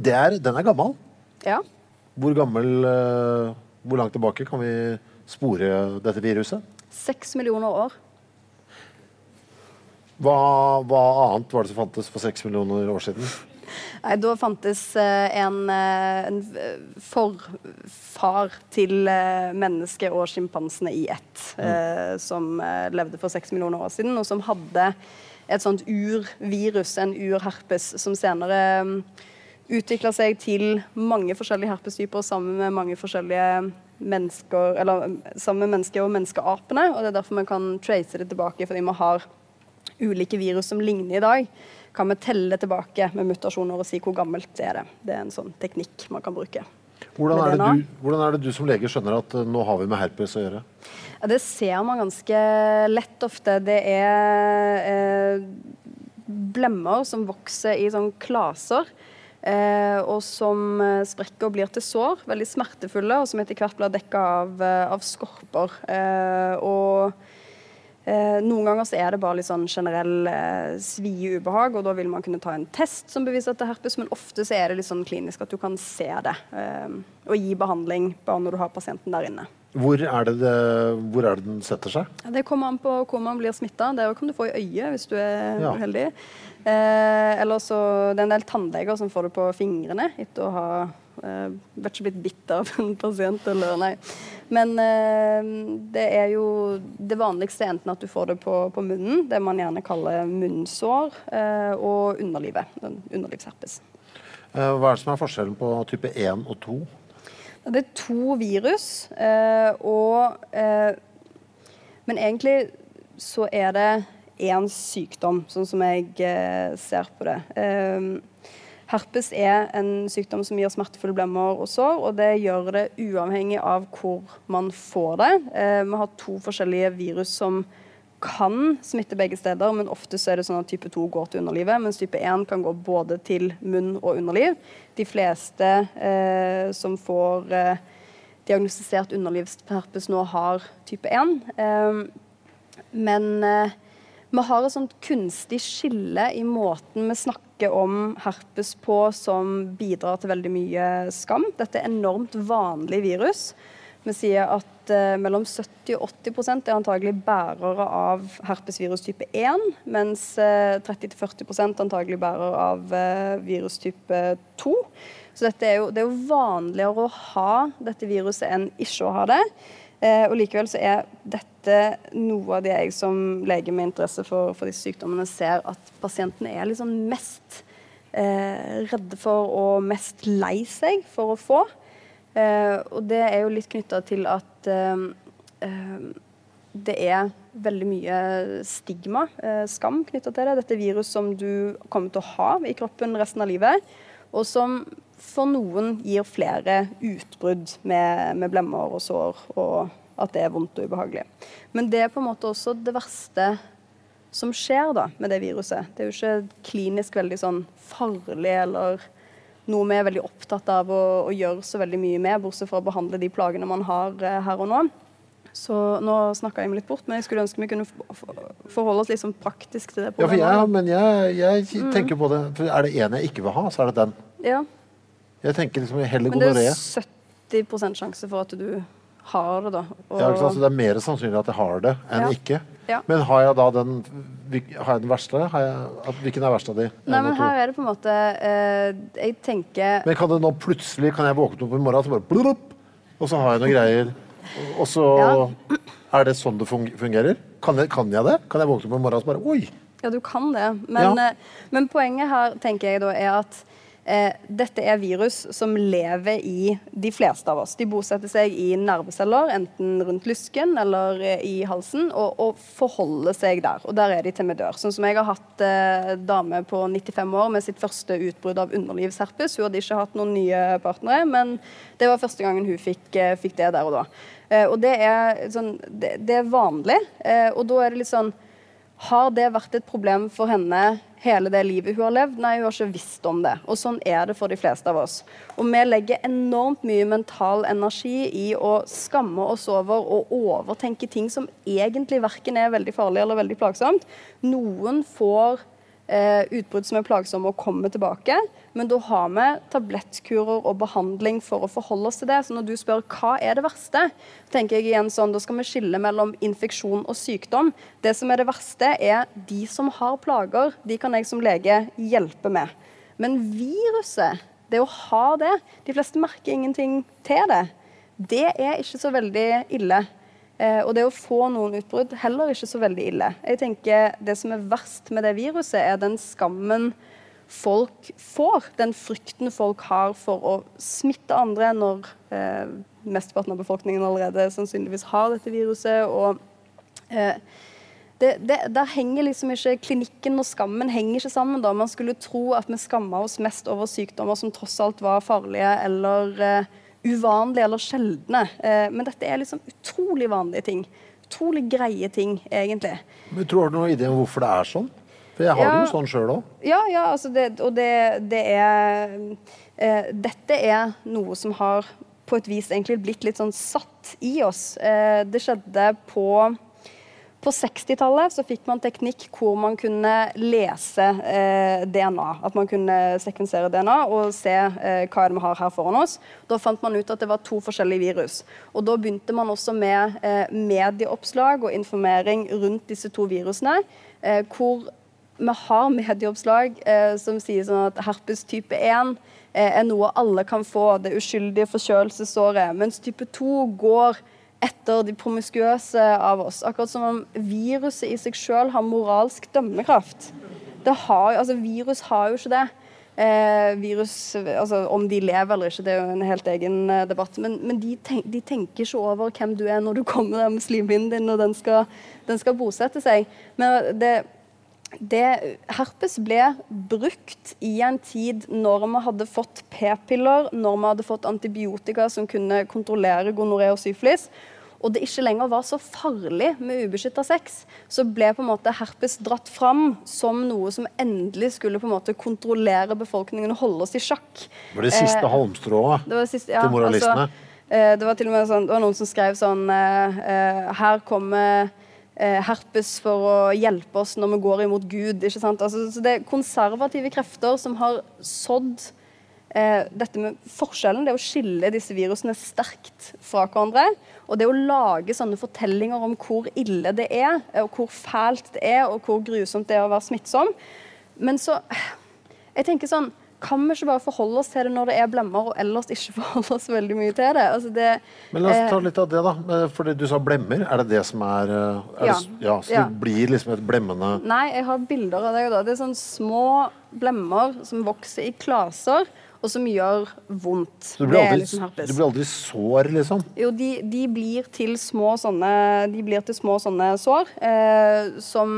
Det er, den er gammel. ja. Hvor gammel eh, Hvor langt tilbake kan vi spore dette viruset? Seks millioner år. Hva, hva annet var det som fantes for seks millioner år siden? Nei, da fantes eh, en, eh, en forfar til eh, mennesket og sjimpansene i ett, mm. som levde for seks millioner år siden, og som hadde et sånt urvirus, en urherpes, som senere um, utvikla seg til mange forskjellige herpestyper sammen med mange forskjellige mennesker, eller um, sammen med mennesker og menneskeapene, og det er derfor vi kan trace det tilbake, fordi vi har ulike virus som ligner i dag, kan vi telle tilbake med mutasjoner og si hvor gammelt det er. det. Det er en sånn teknikk man kan bruke. Hvordan er, det du, hvordan er det du som lege skjønner at eh, nå har vi med herpes å gjøre? Ja, det ser man ganske lett ofte. Det er eh, blemmer som vokser i sånn klaser. Eh, og som sprekker og blir til sår. Veldig smertefulle, og som etter hvert blir dekka av, eh, av skorper. Eh, og eh, noen ganger så er det bare litt sånn generell eh, svie ubehag, og da vil man kunne ta en test som beviser at det er herpes, men ofte så er det litt sånn klinisk at du kan se det. Eh, og gi behandling bare når du har pasienten der inne. Hvor er det, det, hvor er det den setter seg? Det kommer an på hvor man blir smitta. Det kan du få i øyet hvis du er Ja. uheldig. Eh, eller så Det er en del tannleger som får det på fingrene etter å ha eh, vært så blitt bitt av en pasient eller nei. Men uh, det er jo det vanligste enten at du får det på, på munnen, det man gjerne kaller munnsår, uh, og underlivet. Underlivsherpes. Hva er det som er forskjellen på type 1 og 2? Det er to virus, og Men egentlig så er det én sykdom, sånn som jeg ser på det. Eh, herpes er en sykdom som gir smertefulle blemmer og sår, og det gjør det uavhengig av hvor man får det. Eh, vi har to forskjellige virus som kan smitte begge steder, men ofte så er det sånn at type 2 går til underlivet, mens type 1 kan gå både til munn og underliv. De fleste eh, som får eh, diagnostisert underlivsherpes nå, har type 1. Eh, men eh, vi har et sånt kunstig skille i måten vi snakker om herpes på som bidrar til veldig mye skam. Dette er enormt vanlig virus. Vi sier at eh, mellom 70 og 80% er antagelig bærere av herpesvirus type 1, mens eh, 30-40% antagelig bærer av eh, virus type 2. Så er jo, det er jo vanligere å ha dette viruset enn ikke å ha det. Og likevel så er dette noe av det jeg som lege med interesse for, for disse sykdommene ser at pasientene er liksom mest redde for og mest lei seg for å få. Eh, og det er jo litt knytta til at eh, uh, det er veldig mye stigma, skam, knytta til det. Dette virus som du kommer til å ha i kroppen resten av livet, og som for noen gir flere utbrudd med, med blemmer og sår, og at det er vondt og ubehagelig. Men det er på en måte også det verste som skjer da med det viruset. Det er jo ikke klinisk veldig sånn farlig eller noe vi er veldig opptatt av å, å, gjøre så veldig mye med, bortsett fra å behandle de plagene man har eh, her og nå. Så nå snakka jeg meg litt bort, men jeg skulle ønske vi kunne forholde oss litt sånn praktisk til det. Ja, for jeg, men jeg, jeg mm. tenker på det. For er det en jeg ikke vil ha, så er det den. Ja. Jeg tenker liksom heller gonoré. Men det er 70% sjanse for at du har det, da. Og... Ja, så det er mer sannsynlig at jeg har det, enn ja. ikke. Ja. Men har jeg da den, har jeg den verste? Jeg, hvilken er verst av de? Nei, men her er det på en måte uh, Jeg tenker Men kan det nå plutselig Kan jeg våkne opp i morgen så bare blup, og så har jeg noen greier, og så ja. Er det sånn det fungerer? Kan jeg, kan jeg, det? Kan jeg våkne opp i morgen og så bare Oi! Ja, du kan det. Men, uh, men poenget her tenker jeg da er at Eh, dette er virus som lever i de fleste av oss. De bosetter seg i nerveceller, enten rundt lysken eller eh, i halsen, og, og, forholder seg der. Og der er de til vi dør. Sånn som jeg har hatt eh, dame på 95 år med sitt første utbrudd av underlivsherpes. Hun hadde ikke hatt noen nye partnere, men det var første gangen hun fikk, eh, fikk det der og da. Eh, og det er, sånn, det, det er vanlig, eh, og da er det litt sånn Har det vært et problem for henne hele det livet hun har levd. Nei, hun har ikke visst om det. Og sånn er det for de fleste av oss. Og vi legger enormt mye mental energi i å skamme oss over og overtenke ting som egentlig verken er veldig farlig eller veldig plagsomt. Noen får eh, utbrudd som er plagsomme og kommer tilbake. Men da har vi tablettkurer og behandling for å forholde oss til det. Så når du spør hva er det verste, tenker jeg igjen sånn, da skal vi skille mellom infeksjon og sykdom. Det som er det verste, er de som har plager. De kan jeg som lege hjelpe med. Men viruset, det å ha det De fleste merker ingenting til det. Det er ikke så veldig ille. Eh, og det å få noen utbrudd heller ikke så veldig ille. Jeg tenker Det som er verst med det viruset, er den skammen folk får. Den frykten folk har for å smitte andre når eh, mesteparten av befolkningen allerede sannsynligvis har dette viruset. og eh, det, det, der henger liksom ikke Klinikken og skammen henger ikke sammen. da. Man skulle tro at vi skamma oss mest over sykdommer som tross alt var farlige eller eh, uvanlige eller sjeldne. Eh, men dette er liksom utrolig vanlige ting. Utrolig greie ting, egentlig. Men Tror du noen idé om hvorfor det er sånn? For jeg har ja, det jo sånn sjøl òg. Ja, ja, altså det, og det, det er eh, Dette er noe som har på et vis egentlig blitt litt sånn satt i oss. Eh, det skjedde på på 60-tallet så fikk man teknikk hvor man kunne lese eh, DNA. At man kunne sekvensere DNA og se eh, hva vi har her foran oss. Da fant man ut at det var to forskjellige virus. Og Da begynte man også med eh, medieoppslag og informering rundt disse to virusene. Eh, hvor vi har medieoppslag eh, som sier sånn at herpes type 1 eh, er noe alle kan få, det uskyldige forkjølelsesåret, mens type 2 går etter de promiskuøse av oss. Akkurat som om viruset i seg sjøl har moralsk dømmekraft. Har, altså, virus har jo ikke det. Eh, virus, altså, Om de lever eller ikke, det er jo en helt egen eh, debatt. Men, men de, tenk, de, tenker ikke over hvem du er når du kommer der med slimhinnen din og den skal, den skal bosette seg. Men det det, herpes ble brukt i en tid når vi hadde fått p-piller, når vi hadde fått antibiotika som kunne kontrollere gonoré og syflis, og det ikke lenger var så farlig med ubeskytta sex, så ble på en måte herpes dratt fram som noe som endelig skulle på en måte kontrollere befolkningen og holde oss i sjakk. Det var det siste eh, halmstrået ja, til moralistene? Altså, eh, det var til og med sånn, det var noen som skrev sånn eh, eh Her kommer herpes for å hjelpe oss når vi går imot Gud. ikke sant? Altså, så det er konservative krefter som har sådd eh, dette med forskjellen, det å skille disse virusene sterkt fra hverandre. Og det å lage sånne fortellinger om hvor ille det er, og hvor fælt det er, og hvor grusomt det er å være smittsom. Men så Jeg tenker sånn kan vi ikke bare forholde oss til det når det er blemmer, og ellers ikke forholde oss veldig mye til det? Altså det Men la oss ta eh, litt av det, da. Eh, Fordi du sa blemmer. Er det det som er, eh, er Ja. Det, ja så Ja. du blir liksom et blemmende Nei, jeg har bilder av det. Da. Det er sånn små blemmer som vokser i klaser, og som gjør vondt. Så du blir aldri, liksom du blir aldri sår, liksom? Jo, de, de blir til små sånne De blir til små sånne sår eh, som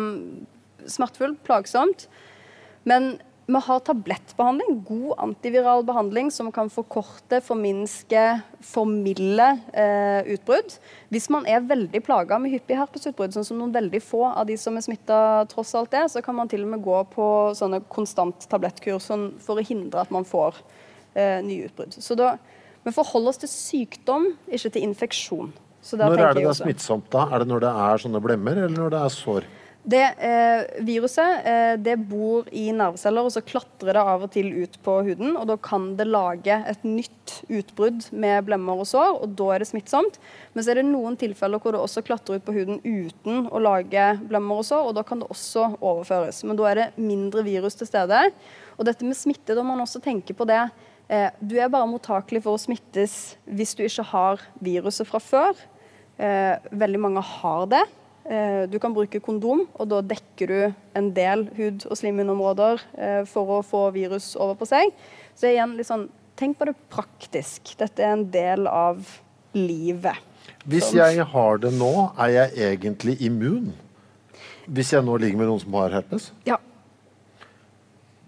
Smertefullt, plagsomt. Men vi har tablettbehandling, god antiviral behandling som kan forkorte, forminske, formilde eh, utbrudd. Hvis man er veldig plaga med hyppige herpesutbrudd, sånn som noen veldig få av de som er smitta tross alt er, så kan man til og med gå på sånne konstant tablettkur sånn, for å hindre at man får eh, nye utbrudd. Så da, vi forholder oss til sykdom, ikke til infeksjon. Når er det det er smittsomt, da? Er det når det er sånne blemmer, eller når det er sår? Det eh, Viruset eh, det bor i nerveceller, og så klatrer det av og til ut på huden. og Da kan det lage et nytt utbrudd med blemmer og sår, og da er det smittsomt. Men så er det noen tilfeller hvor det også klatrer ut på huden uten å lage blemmer og sår, og da kan det også overføres. Men da er det mindre virus til stede. Og dette med smitte, da må man også tenke på det. Eh, du er bare mottakelig for å smittes hvis du ikke har viruset fra før. Eh, veldig mange har det. Eh, Du kan bruke kondom, og da dekker du en del hud- og slimhinneområder eh, for å få virus over på seg. Så igjen, sånn, tenk på det praktisk. Dette er en del av livet. Hvis jeg har det nå, er jeg egentlig immun? Hvis jeg nå ligger med noen som har herpes? Ja.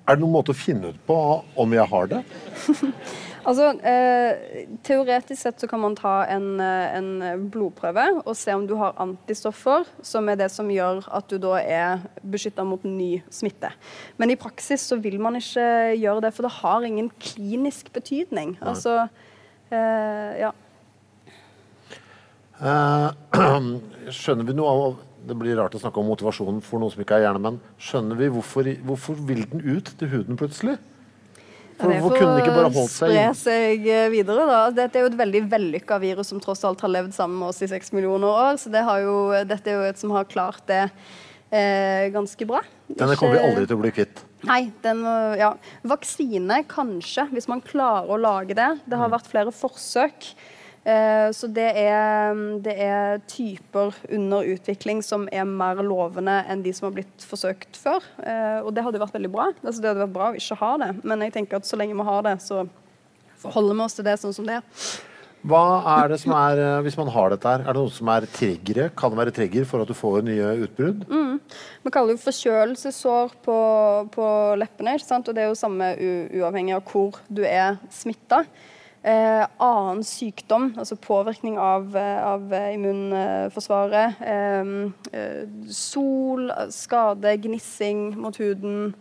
Er det noen måte å finne ut på om jeg har det? Altså, eh, Teoretisk sett så kan man ta en, eh, en blodprøve og se om du har antistoffer, som er det som gjør at du da er beskytta mot ny smitte. Men i praksis så vil man ikke gjøre det, for det har ingen klinisk betydning. Altså, eh, ja. Eh, skjønner vi noe av Det blir rart å snakke om motivasjonen for noen som ikke er hjernemenn. Skjønner vi hvorfor, hvorfor vil den ut til huden plutselig? For, det hvorfor kunne den ikke bare holdt seg spre seg eh, videre, da. Dette er jo et veldig vellykka virus som tross alt har levd sammen med oss i seks millioner år. Så det har jo, dette er jo et som har klart det eh, ganske bra. Denne kommer vi aldri til å bli kvitt. Nei, den, ja. Vaksine, kanskje, hvis man klarer å lage det. Det har vært flere forsøk. Eh, så det er, det er typer under utvikling som er mer lovende enn de som har blitt forsøkt før. Eh, og det hadde vært veldig bra. Altså, det hadde vært bra å ikke ha det, men jeg tenker at så lenge vi har det, så forholder vi oss til det sånn som det er. Hva er det som er, eh, Hvis man har dette her, er det noe som er triggere? Kan det være trigger for at du får nye utbrudd? Vi kaller det jo forkjølelsessår på, på leppene, og det er jo samme uavhengig av hvor du er smitta. Eh, annen sykdom, altså påvirkning av, eh, av immunforsvaret. Eh, eh, sol, skade, gnissing mot huden.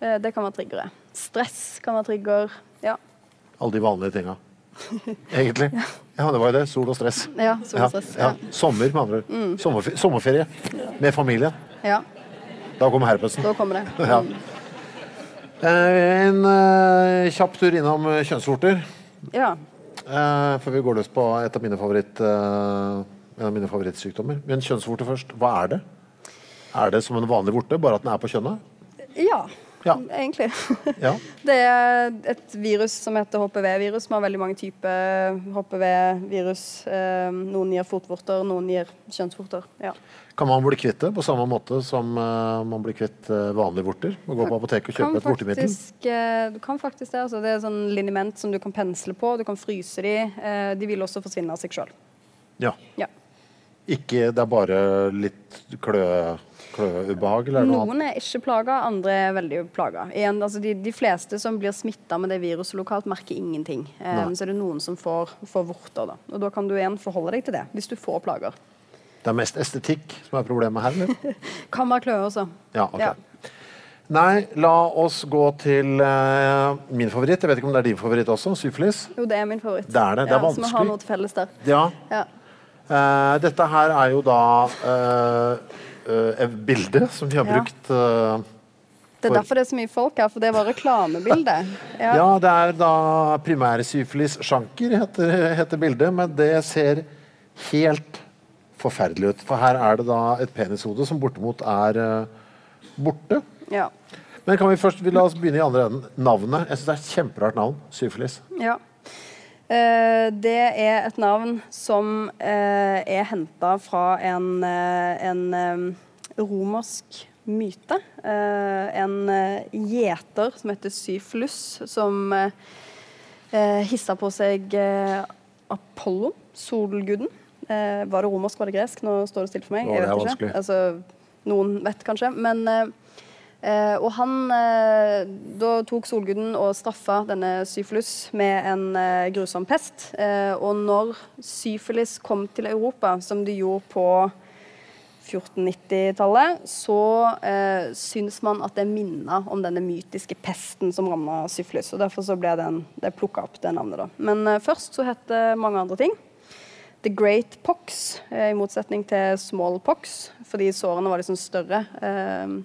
Eh, det kan være triggere. Stress kan være trigger. Ja, Alle de vanlige tinga. Egentlig. Ja, det var jo det. Sol og stress. ja sol og stress. ja. Ja. Mm. Sommer, med andre ord. Mm. sommerferie med familien. Ja, Da kommer herpesen. da kommer det. Ja. Eh, En kjapp tur innom kjønnsvorter. Ja. Eh, før vi går løs på et av mine, favoritt, eh, en av mine favorittsykdommer. Men kjønnsvorte først. Hva er det? Er det som en vanlig vorte, bare at den er på kjønnet? ja. Ja. Egentlig. Ja. Det er et virus som heter HPV-virus. Vi har veldig mange typer HPV-virus. Eh, noen gir fotvorter, noen gir kjønnsvorter. Ja. Kan man bli kvitt det på samme måte som uh, man blir kvitt uh, vanlige vorter? Man går på apoteket og kjøpe et vortemiddel? eh, du kan faktisk det. Altså, det er sånn liniment som du kan pensle på. Du kan fryse de. De vil også forsvinne av seg sjøl. Ja. Ja. Ikke det er bare litt klø, kløubehag, eller er noe? Noen er ikke plaga, andre er veldig plaga. Altså de, de fleste som blir smitta med det viruset lokalt, merker ingenting. Nei. så er det noen som får, får vorter. Da. Og da kan du igjen forholde deg til det, hvis du får plager. Det er mest estetikk som er problemet her, eller? Kan være kløe også. Ja, ok. Ja. Nei, la oss gå til uh, min favoritt. Jeg vet ikke om det er din favoritt også. Syfilis. Jo, det er min favoritt. Det er det, det er ja, Så vi vanskelig. har noe til felles der. Ja. Ja. Uh, dette her er jo da uh, et bilde som vi har brukt Det er For- derfor det er så mye folk her, for det var reklamebilde. Ja. Ja, det er da primærsyfilis sjanker, heter, heter bildet, men det ser helt forferdelig ut. For her er det da et penishode som bortimot er uh, borte. Ja. Men kan vi først, vi la oss begynne i andre enden. Navnet. Jeg synes det er et kjemperart navn. Syfilis. Ja. Uh, det er et navn som uh, er henta fra en, en eh, romersk myte. En gjeter som heter Syflus, som hissa på seg Apollo, solguden. Eh, var det romersk, var det gresk? Nå står det stille for meg. Nå, Jeg vet ikke. Altså, noen vet kanskje. Men eh, Eh, og han eh, Da tok solguden og straffa denne syfilus med en eh, grusom pest. Eh, og når syfilis kom til Europa, som det gjorde på 1490-tallet, så eh, syns man at det minner om denne mytiske pesten som ramma syfilis. Og derfor så ble den, det plukka opp det navnet. da. Men eh, først så het det mange andre ting. The Great Pox, eh, i motsetning til Small Pox, fordi sårene var liksom større. Eh,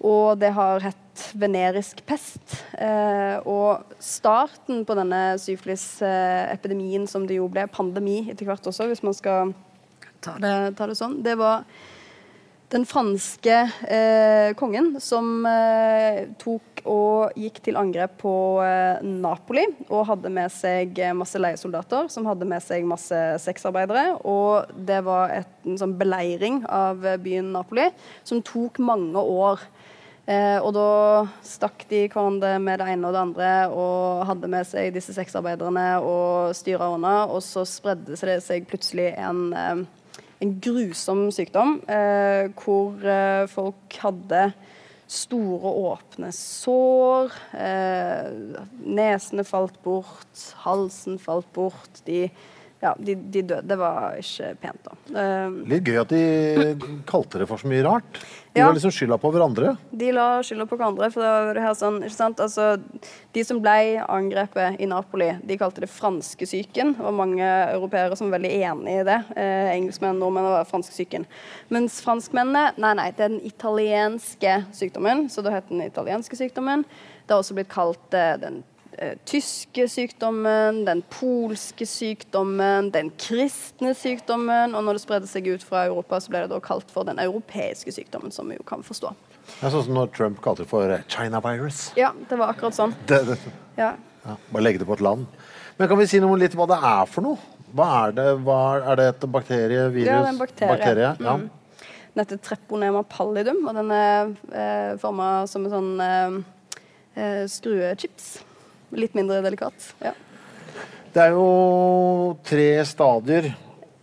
og det har hett venerisk pest. Eh, og starten på denne syfilisepidemien, som det jo ble pandemi etter hvert også, hvis man skal ta det, ta det sånn, det var den franske eh, kongen som eh, tok og gikk til angrep på eh, Napoli og hadde med seg eh, masse leiesoldater som hadde med seg masse sexarbeidere. Og det var et, en sånn beleiring av eh, byen Napoli som tok mange år. Eh, og da stakk de hverandre med det ene og det andre og hadde med seg disse sexarbeiderne og styra unna, og så spredde det seg plutselig en en grusom sykdom eh, hvor eh, folk hadde store, åpne sår. Eh, nesene falt bort, halsen falt bort. De, ja, de, de døde. Det var ikke pent, da. Litt gøy at de kalte det for så mye rart. De var liksom skylda på hverandre. de la skylda på hverandre. For det var det her sånn, ikke sant? Altså, de som ble angrepet i Napoli, de kalte det franskesyken. Det var mange europeere som var veldig enig i det. Eh, engelskmenn, nordmenn var franskesyken. Mens franskmennene Nei, nei, det er den italienske sykdommen. Så da het den italienske sykdommen. Det har også blitt kalt eh, den tyske sykdommen, den polske sykdommen, den kristne sykdommen. Og når det spredde seg ut fra Europa, så ble det da kalt for den europeiske sykdommen, som vi jo kan forstå. Det er sånn som når Trump kalte det for eh, China virus. Ja, det var akkurat sånn. Det, det, Ja. ja, bare legge det på et land. Men kan vi si noe om litt hva det er for noe? Hva er det? Hva, er det et bakterie, virus? Ja, det er en bakterie. Ja. Mm. Den heter treponema pallidum, og den er eh, forma som en sånn eh, eh, skruechips. Litt mindre delikat. Ja. Det er jo tre stadier.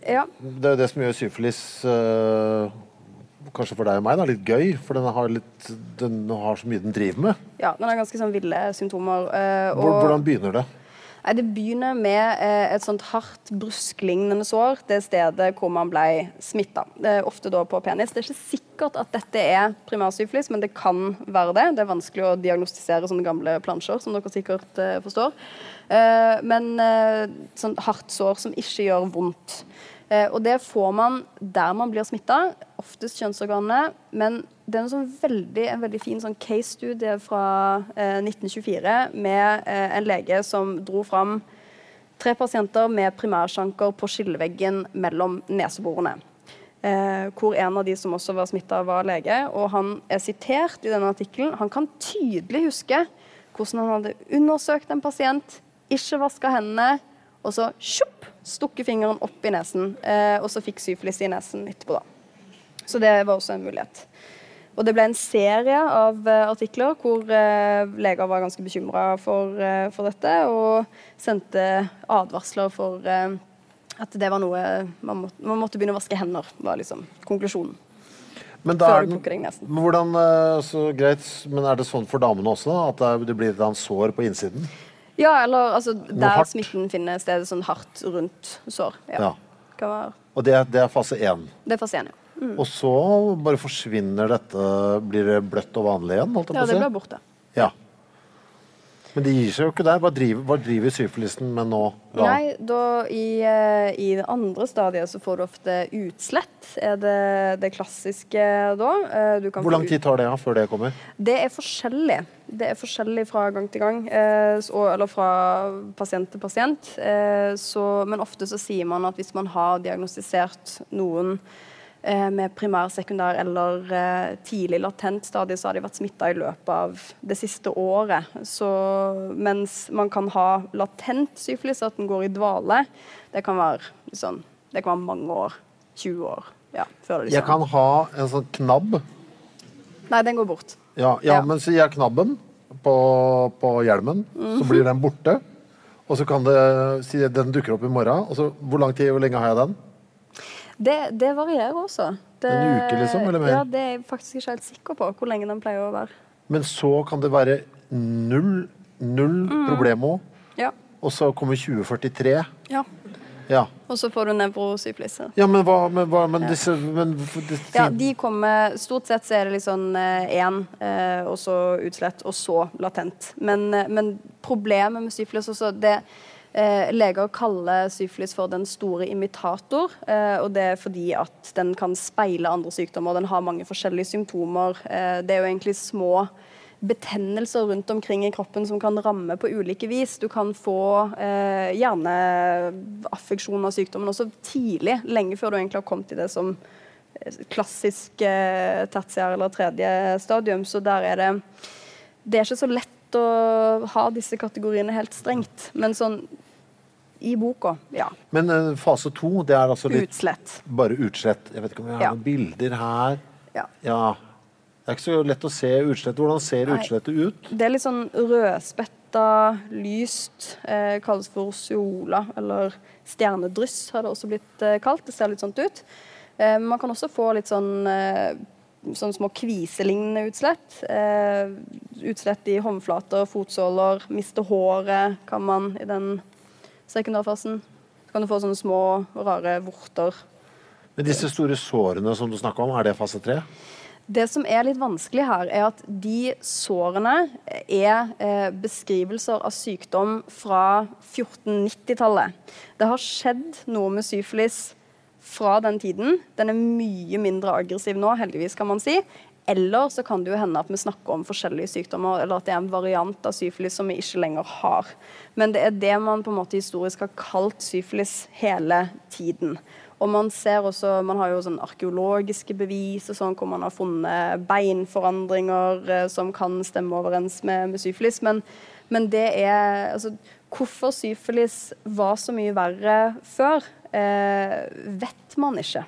ja. Det er jo det som gjør syfilis uh, kanskje for deg og meg da, litt gøy. For den har, litt, den har så mye den driver med. Ja, den har ganske sånn ville symptomer. Uh, og- hvordan begynner det? Det begynner med eh, et sånt hardt brusklignende sår. Det stedet hvor man ble smitta. Ofte da på penis. Det er ikke sikkert at dette er primærsyfilis, men det kan være det. Det er vanskelig å diagnostisere sånne gamle plansjer, som dere sikkert eh, forstår. Eh, men sånn hardt sår som ikke gjør vondt. Eh, og det får man der man blir smitta, oftest kjønnsorganene. Men det er en, sånn veldig, en veldig fin sånn case-studie fra eh, 1924 med eh, en lege som dro fram tre pasienter med primærsjanker på skilleveggen mellom neseborene. Eh, hvor en av de som også var smitta, var lege. Og han er sitert i denne artikkelen. Han kan tydelig huske hvordan han hadde undersøkt en pasient, ikke vaska hendene, og så sjopp, stukket fingeren opp i nesen. Eh, og så fikk syfilis i nesen etterpå, da. Så det var også en mulighet. Og det ble en serie av eh, artikler hvor eh, leger var ganske bekymra for, for dette, og sendte advarsler for at det var noe man måtte, man måtte begynne å vaske hender, var liksom konklusjonen. Men, er den, men hvordan, så greit, men er det sånn for damene også? At det, blir et sår på innsiden? Ja, eller altså der smitten finner sted, sånn hardt rundt sår. Ja. Ja. Og det, det er fase én. det er fase én, ja. Og så bare forsvinner dette Blir det bløtt og vanlig igjen? Ja, det blir borte. Ja. Men de gir seg jo ikke der. Hva driver, hva driver syfilisen med nå? Da? Nei, da i, eh, i det andre stadiet så får du ofte utslett, er det det klassiske da. Eh, du kan Hvor lang tid tar det ja, før det kommer? Det er forskjellig. Det er forskjellig fra gang til gang, eh, så, eller fra pasient til pasient. Så, men ofte så sier man at hvis man har diagnostisert noen med primær, sekundær eller eh, tidlig latent stadie, så har de vært smitta i løpet av det siste året. Så, mens man kan ha latent syfilis, at den går i dvale, det kan være, sånn, det kan være mange år. 20 år. Ja, før det Jeg liksom- kan ha en sånn knabb. Nei, den går bort. Ja, ja, Ja. men så jeg knabben på, på hjelmen, så Mhm. blir den borte. Og så kan det si den dukker opp i morgen. Og så, hvor lang tid, hvor lenge har jeg den? Det, det varierer også. Det, En uke, liksom, eller mer? Ja, Det er jeg faktisk ikke helt sikker på hvor lenge den pleier å være. Men så kan det være null, null Mm. problemo. Ja. Og så kommer 2043. ja. Ja. Og så får du nevrosyfilis. Ja, men hva, men, hva, men disse men, disse- Ja, de kommer Stort sett så er det liksom én, eh, og så utslett, og så latent. Men, eh, men problemet med syflis også det eh, Leger kaller syfilis for den store imitator. Eh, og det er fordi at den kan speile andre sykdommer. Den har mange forskjellige symptomer. Eh, det er jo egentlig små betennelser rundt omkring i kroppen som kan ramme på ulike vis. Du kan få eh, hjerneaffeksjon av sykdommen også tidlig, lenge før du egentlig har kommet til det som eh, klassisk eh, tertiær eller tredje stadium. Så der er det Det er ikke så lett å ha disse kategoriene helt strengt. Men sånn i boka, ja. Men uh, fase to, det er altså litt Utslett. bare utslett. Jeg vet ikke om jeg har Ja. noen bilder her. Ja. Ja. Det er ikke så lett å se utslett. Hvordan ser Nei. utslettet ut? Det er litt sånn rødspetta, lyst. Eh, kalles for siola, eller stjernedryss har det også blitt eh, kalt. Det ser litt sånt ut. Eh, man kan også få litt sånn eh, sånn små kviselignende utslett. Eh, utslett i håndflater, fotsåler, miste håret kan man i den sekundærfasen. Så kan du få sånne små, rare vorter. Men disse store sårene som du snakker om, er det fase tre? Det som er litt vanskelig her, er at de sårene er eh, beskrivelser av sykdom fra 1490-tallet. Det har skjedd noe med syfilis fra den tiden. Den er mye mindre aggressiv nå, heldigvis, kan man si. Eller så kan det jo hende at vi snakker om forskjellige sykdommer, eller at det er en variant av syfilis som vi ikke lenger har. Men det er det man på en måte historisk har kalt syfilis hele tiden. Og man ser også, man har jo sånn arkeologiske bevis og sånn, hvor man har funnet beinforandringer eh, som kan stemme overens med, med syfilis. Men, men det er altså, Hvorfor syfilis var så mye verre før, vet man ikke.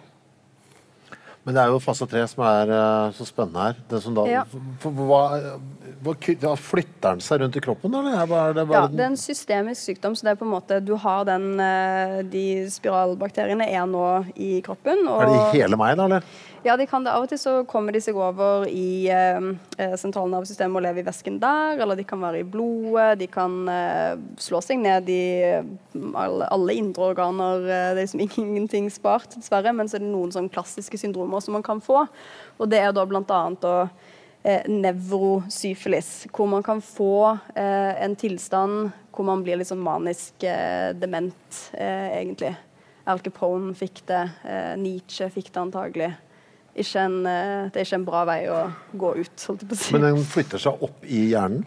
Men det er jo fase tre som er eh, så spennende her. Det som da, Ja. hva, hva, flytter den seg rundt i kroppen, eller? Er- bare, er Ja, det er en systemisk sykdom, så det er på en måte Du har den eh, De spiralbakteriene er nå i kroppen. Og, er det i hele meg, da, eller? Ja, de kan det. Av og til så kommer de seg over i eh, eh, sentralnervesystemet og lever i væsken der, eller de kan være i blodet, de kan eh, slå seg ned i eh, alle, alle indre organer. eh, det er liksom ingenting spart, dessverre, men så er det noen sånn klassiske syndromer som man kan få. Og det er da annet eh, nevrosyfilis, hvor man kan få eh, en tilstand hvor man blir litt sånn manisk dement, egentlig. Al Capone fikk det, Nietzsche fikk det antagelig. Ikke en, eh, det er ikke en bra vei å gå ut, holdt jeg på å si. Men den flytter seg opp i hjernen?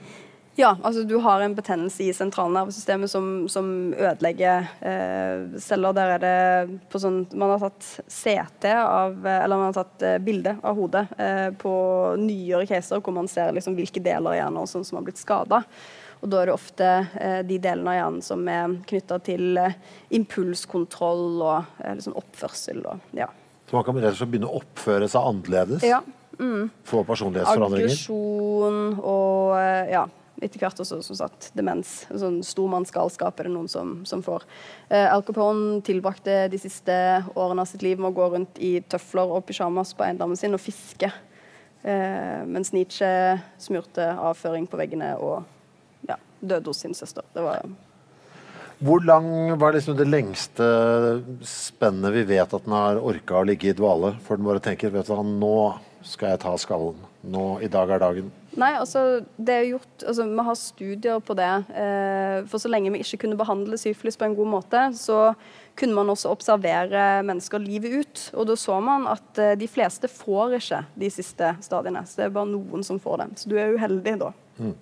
Ja, altså du har en betennelse i sentralnervesystemet som, som ødelegger eh, celler. Der er det på sånn Man har tatt CT av Eller man har tatt eh, bilde av hodet eh, på nyere caser hvor man ser liksom hvilke deler av hjernen sånn som har blitt skada. Og da er det ofte eh, de delene av hjernen som er knytta til eh, impulskontroll og eh, liksom oppførsel og ja. Så man kan rett og slett begynne å oppføre seg annerledes? ja. Få personlighetsforandringer? Aggresjon og eh, ja, etter hvert også som sagt demens. Sånn stormannsgalskap er det noen som, som får. Eh, Al Capone tilbrakte de siste årene av sitt liv med å gå rundt i tøfler og pysjamas på eiendommen sin og fiske. Eh, mens Nietzsche smurte avføring på veggene og ja, døde hos sin søster. Det var Hvor lang var liksom det lengste spennet vi vet at den har orka å ligge i dvale, For den bare tenker vet du hva, nå skal jeg ta skallen. Nå, I dag er dagen. Nei, altså, det er gjort, altså, Vi har studier på det. Eh, for så lenge vi ikke kunne behandle syfilis på en god måte, så kunne man også observere mennesker livet ut. Og da så man at eh, de fleste får ikke de siste stadiene. Så det er bare noen som får det. Så du er uheldig da. Mm.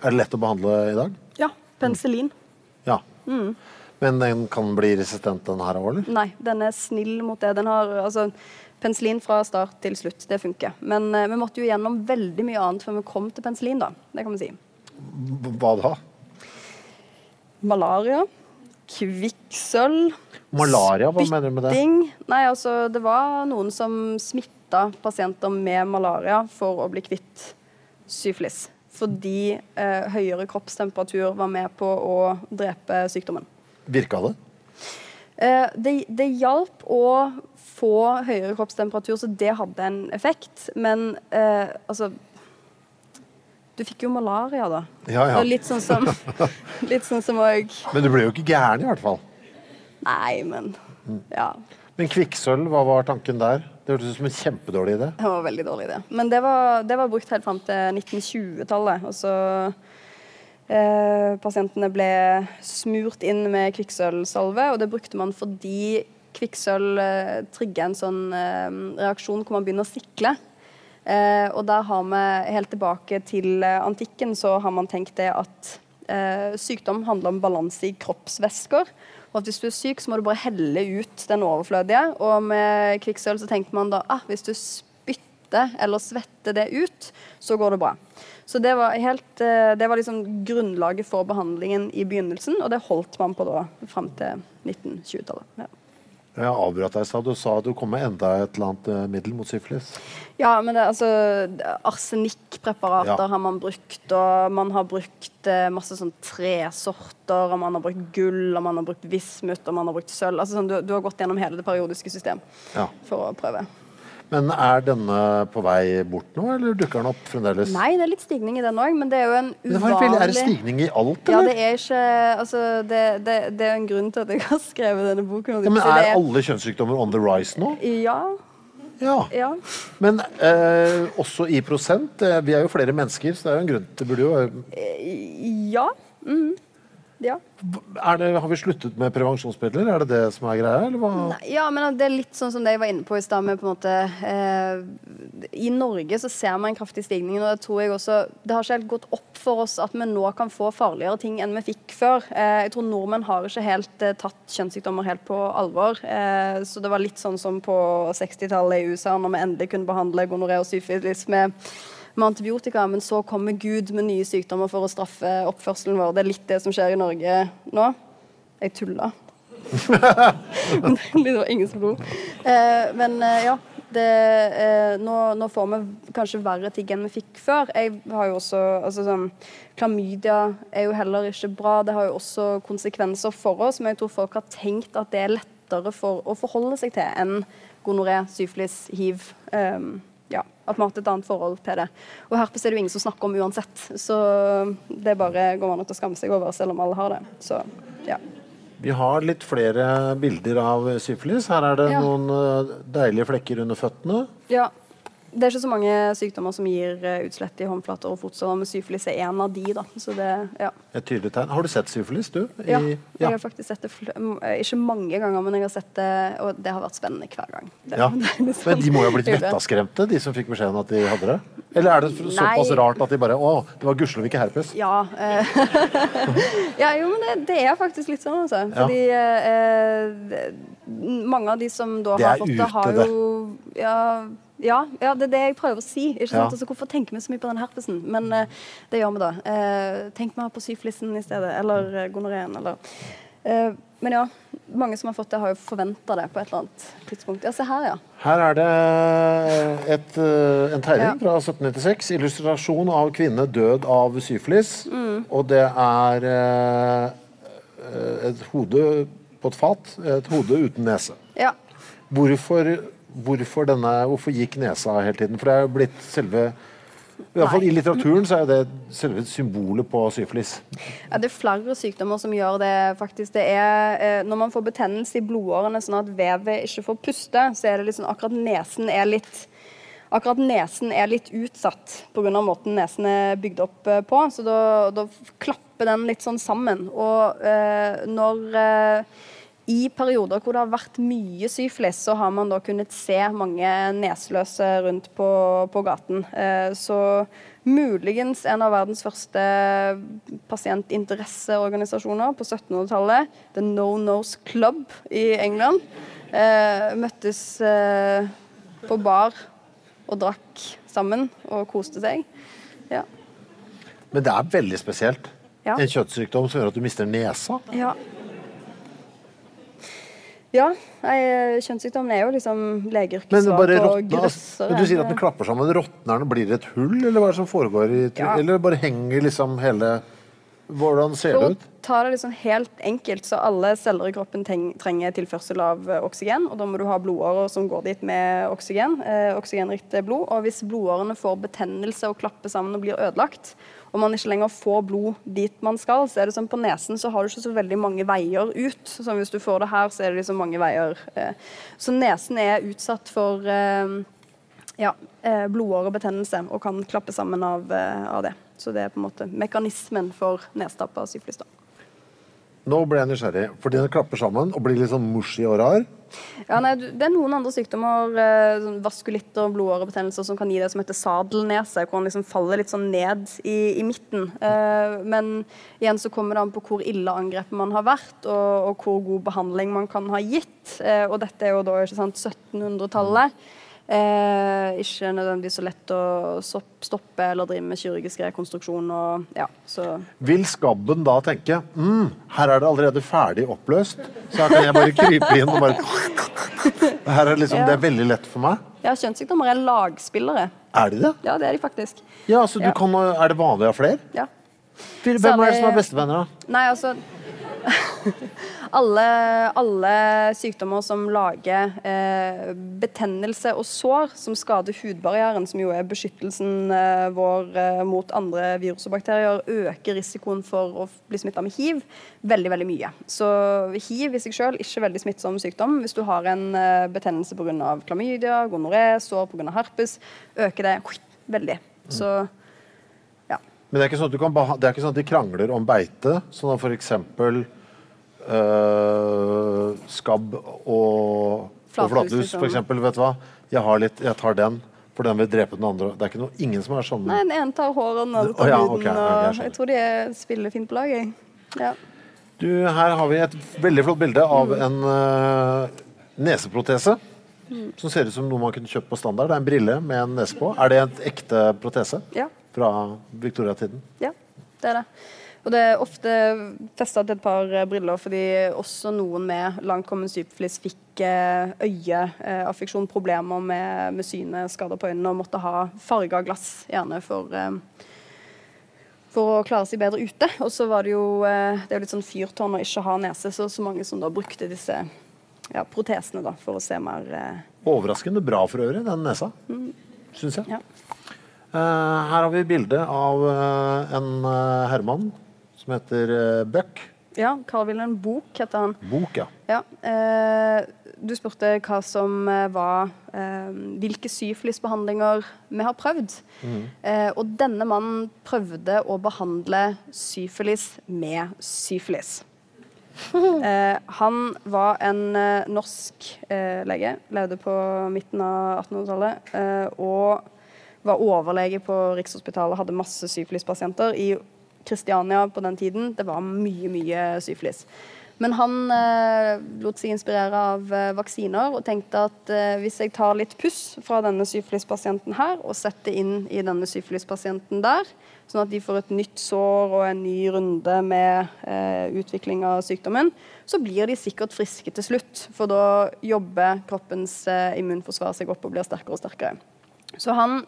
Er det lett å behandle i dag? Ja. Penicillin. Ja. Mm. Men den kan bli resistent, den her òg, eller? Nei, den er snill mot det. Den har altså Penicillin fra start til slutt, det funker. Men uh, vi måtte jo gjennom veldig mye annet før vi kom til penicillin, da. Det kan vi si. Hva da? Malaria. Kvikksølv. Malaria, hva mener du med det? Nei, altså, det var noen som smitta pasienter med malaria for å bli kvitt syfilis. Fordi eh, høyere kroppstemperatur var med på å drepe sykdommen. Virka det? Eh, det, det hjalp å få høyere kroppstemperatur, så det hadde en effekt. Men eh, altså Du fikk jo malaria, da. Ja, ja. Litt sånn som Litt sånn som òg Men du ble jo ikke gæren, i hvert fall. Nei, men Ja. Men kvikksølv, hva var tanken der? Det hørtes ut som en kjempedårlig idé. Det var veldig dårlig idé. Men det var, det var brukt helt fram til 1920-tallet. Og så eh, Pasientene ble smurt inn med kvikksølvsalve, og det brukte man fordi kvikksølv eh, trigger en sånn eh, reaksjon hvor man begynner å sikle. Eh, og der har vi helt tilbake til eh, antikken så har man tenkt det at eh, sykdom handler om balanse i kroppsvæsker. Og at hvis du er syk, så må du bare helle ut den overflødige. Og med kvikksølv så tenkte man da ah, hvis du spytter eller svetter det ut, så går det bra. Så det var, helt, eh, det var liksom grunnlaget for behandlingen i begynnelsen, og det holdt man på da fram til 1920-tallet. Ja. Jeg avbrøt deg i stad. Du sa at du kom med enda et eller annet uh, middel mot syfilis. Ja, men det, altså Arsenikkpreparater ja. har man brukt, og man har brukt uh, masse sånn tresorter, og man har brukt gull, og man har brukt vismut, og man har brukt sølv. Altså, sånn, du, du, har gått gjennom hele det periodiske system ja. for å prøve. Men er denne på vei bort nå, eller dukker den opp fremdeles? Nei, det er litt stigning i den òg, men det er jo en uvanlig Men Er det stigning i alt, eller? Ja, det er ikke Altså, det, det, det er en grunn til at jeg har skrevet denne boken. Ja, men er alle kjønnssykdommer on the rise nå? Ja. Ja. ja. Men eh, også i prosent? Eh, vi er jo flere mennesker, så det er jo en grunn til burde jo eh, Ja. Mm. Ja. Det, har vi sluttet med prevensjonsmidler? Er det det som er greia? Nei, ja, men det er litt sånn som det jeg var inne på i stad. Eh, I Norge så ser man en kraftig stigning. og Det tror jeg også, det har ikke helt gått opp for oss at vi nå kan få farligere ting enn vi fikk før. Eh, jeg tror nordmenn har ikke helt eh, tatt kjønnssykdommer helt på alvor. Eh, så det var litt sånn som på 60-tallet i USA, når vi endelig kunne behandle gonoré og syfilis med med antibiotika, men så kommer Gud med nye sykdommer for å straffe oppførselen vår. Det er litt det som skjer i Norge nå. Jeg tulla. det var ingen som lo. Eh, men eh, ja. Det, eh, nå, nå, får vi kanskje verre ting enn vi fikk før. Jeg har jo også, altså sånn, Klamydia er jo heller ikke bra. Det har jo også konsekvenser for oss, men jeg tror folk har tenkt at det er lettere for å forholde seg til enn gonoré, syflis, hiv. Um, at vi har hatt et annet forhold til det. Og herpes er det jo ingen som snakker om uansett, så det bare går an å skamme seg over, selv om alle har det. Så, ja. Vi har litt flere bilder av syfilis. Her er det ja. noen eh, deilige flekker under føttene. Ja, det er ikke så mange sykdommer som gir uh, utslett i håndflater og fotsår, men syfilis er en av de. da. Så det, ja. Et tydelig tegn. Har du sett syfilis, du? I, ja, jeg har faktisk sett det eh, ikke mange ganger, men jeg har sett det, og det har vært spennende hver gang. Det, ja. det liksom, men de må jo ha blitt vettaskremte, de som fikk beskjeden at de hadde det? Eller er det såpass rart at de bare Å, det var gudskjelov ikke herpes? Ja. eh, ja, jo, men det, det, er faktisk litt sånn, altså. Fordi eh, mange av de som da har fått det, har jo ja, ja, ja, det er det jeg prøver å si. Ikke sant? Ja. Altså, hvorfor tenker vi så mye på den herpesen? Men uh, det gjør vi da. Uh, tenk mer på syflisen i stedet. Eller uh, gonoreen. Eller uh, Men ja, mange som har fått det, har jo forventa det på et eller annet tidspunkt. Ja, se her, ja. Her er det et, en tegning ja. fra 1796. Illustrasjon av kvinne død av syflis. Mm. Og det er et hode på et fat. Et hode uten nese. Ja. Hvorfor hvorfor, denne, hvorfor gikk nesa hele tiden? For det er jo blitt selve i, hvert fall I litteraturen så er det selve symbolet på syfilis. Ja, det er flere sykdommer som gjør det. faktisk. Det er, eh, når man får betennelse i blodårene sånn at vevet ikke får puste, så er det liksom akkurat nesen er litt akkurat nesen er litt utsatt pga. måten nesen er bygd opp eh, på. Så da, da klapper den litt sånn sammen. Og eh, når eh, i perioder hvor det har vært mye syflis, så har man da kunnet se mange neseløse rundt på, på gaten. Eh, så muligens en av verdens første pasientinteresseorganisasjoner på 1700-tallet, The No Nose Club i England, eh, møttes eh, på bar og drakk sammen og koste seg. Ja. Men det er veldig spesielt. Ja. En kjøttssykdom som gjør at du mister nesa. Ja. Ja, nei, kjønnssykdommen er jo liksom legeyrkesvart og altså. grøssere. Men du sier at den klapper sammen. Råtner den? Blir det et hull, eller hva er det som foregår? i Ja. Eller bare henger liksom hele Hvordan ser For det å ut? ta det liksom helt enkelt, så alle celler i kroppen trenger tilførsel av eh, oksygen. Og da må du ha blodårer som går dit med oksygen, eh, oksygenrikt blod. Og hvis blodårene får betennelse og klapper sammen og blir ødelagt, og man ikke lenger får blod dit man skal, så er det sånn på nesen så har du ikke så veldig mange veier ut. Så hvis du får det her, så er det liksom mange veier. Eh. Så nesen er utsatt for eh, ja, eh, blodårebetennelse og kan klappe sammen av, av det. Så det er på en måte mekanismen for nedstapp av syfilis. Nå ble jeg nysgjerrig, fordi den klapper sammen og blir litt sånn mushy og rar. Ja, nei, det er noen andre sykdommer, eh, sånn vaskulitter blodårebetennelser, som kan gi det som heter sadelnese, hvor den liksom faller litt sånn ned i, i midten. Eh, men igjen så kommer det an på hvor ille angrepet man har vært, og, og hvor god behandling man kan ha gitt. Eh, og dette er jo da ikke sant, 1700-tallet. Eh, ikke nødvendigvis så lett å stoppe eller drive med kirurgisk rekonstruksjon. Og, ja, så Vil skabben da tenke mm, her er det allerede ferdig oppløst, så her kan jeg bare krype inn og bare her er liksom, Ja. Det er veldig lett for meg. ja, kjønnssykdommer er lagspillere. Er de det? Ja, det er de faktisk. Ja, så du Ja. kan, Er det vanlig å ha flere? Ja. Hvem er det som er bestevenner, da? Nei, altså alle, alle sykdommer som lager eh, betennelse og sår som skader hudbarrieren, som jo er beskyttelsen eh, vår eh, mot andre virus og bakterier, øker risikoen for å bli smitta med hiv veldig veldig mye. Så hiv i seg sjøl ikke veldig smittsom sykdom. Hvis du har en eh, betennelse pga. klamydia, gonoré, sår pga. herpes, øker det veldig. Så. Men det er ikke sånn det er ikke sånn at de krangler om beite, sånn at f.eks. Uh, skabb og, og Flathus, flathus, liksom. vet du hva? Jeg, har litt, jeg tar den, for den vil drepe den andre. Det er ikke noe, ingen som er sånn. Nei, den ene tar håret, den andre tar ja, huden. ok, ok, jeg og skjønner. jeg tror de er- spiller fint på lag, jeg. Ja. Du, her har vi et veldig flott bilde av en uh, neseprotese. Som ser ut som noe man kunne kjøpt på standard. Det er en brille med en nese på. Er det en ekte protese Ja. Fra Victoria-tiden? Ja, det er det. Og det er ofte festa til et par eh, briller fordi også noen med langkommen syfilis fikk eh, øyeaffeksjon, problemer med, med synet, skader på øynene og måtte ha farga glass, gjerne for eh, for å klare seg bedre ute. Og så var det jo eh, det er litt sånn fyrtårn å ikke ha nese, så så mange som da brukte disse ja, protesene da, for å se mer eh, Overraskende bra for øvrig, den nesa. Syns jeg. Ja. Eh, her har vi bilde av eh, en eh, herremann som heter Buck. Ja, Carl Wilhelm Bok heter han. Bok, ja. Ja, eh, du spurte hva som var eh, Hvilke syfilisbehandlinger vi har prøvd. Eh, og denne mannen prøvde å behandle syfilis med syfilis. Eh, han var en norsk eh, lege, levde på midten av 1800-tallet. Eh, og var overlege på Rikshospitalet, hadde masse syfilispasienter. I Kristiania på den tiden det var mye, mye syfilis. Men han eh, lot seg inspirere av eh, vaksiner og tenkte at eh, hvis jeg tar litt puss fra denne syfilispasienten her og setter inn i denne syfilispasienten der, sånn at de får et nytt sår og en ny runde med eh, utvikling av sykdommen, så blir de sikkert friske til slutt. For da jobber kroppens eh, immunforsvar seg opp og blir sterkere og sterkere. Så han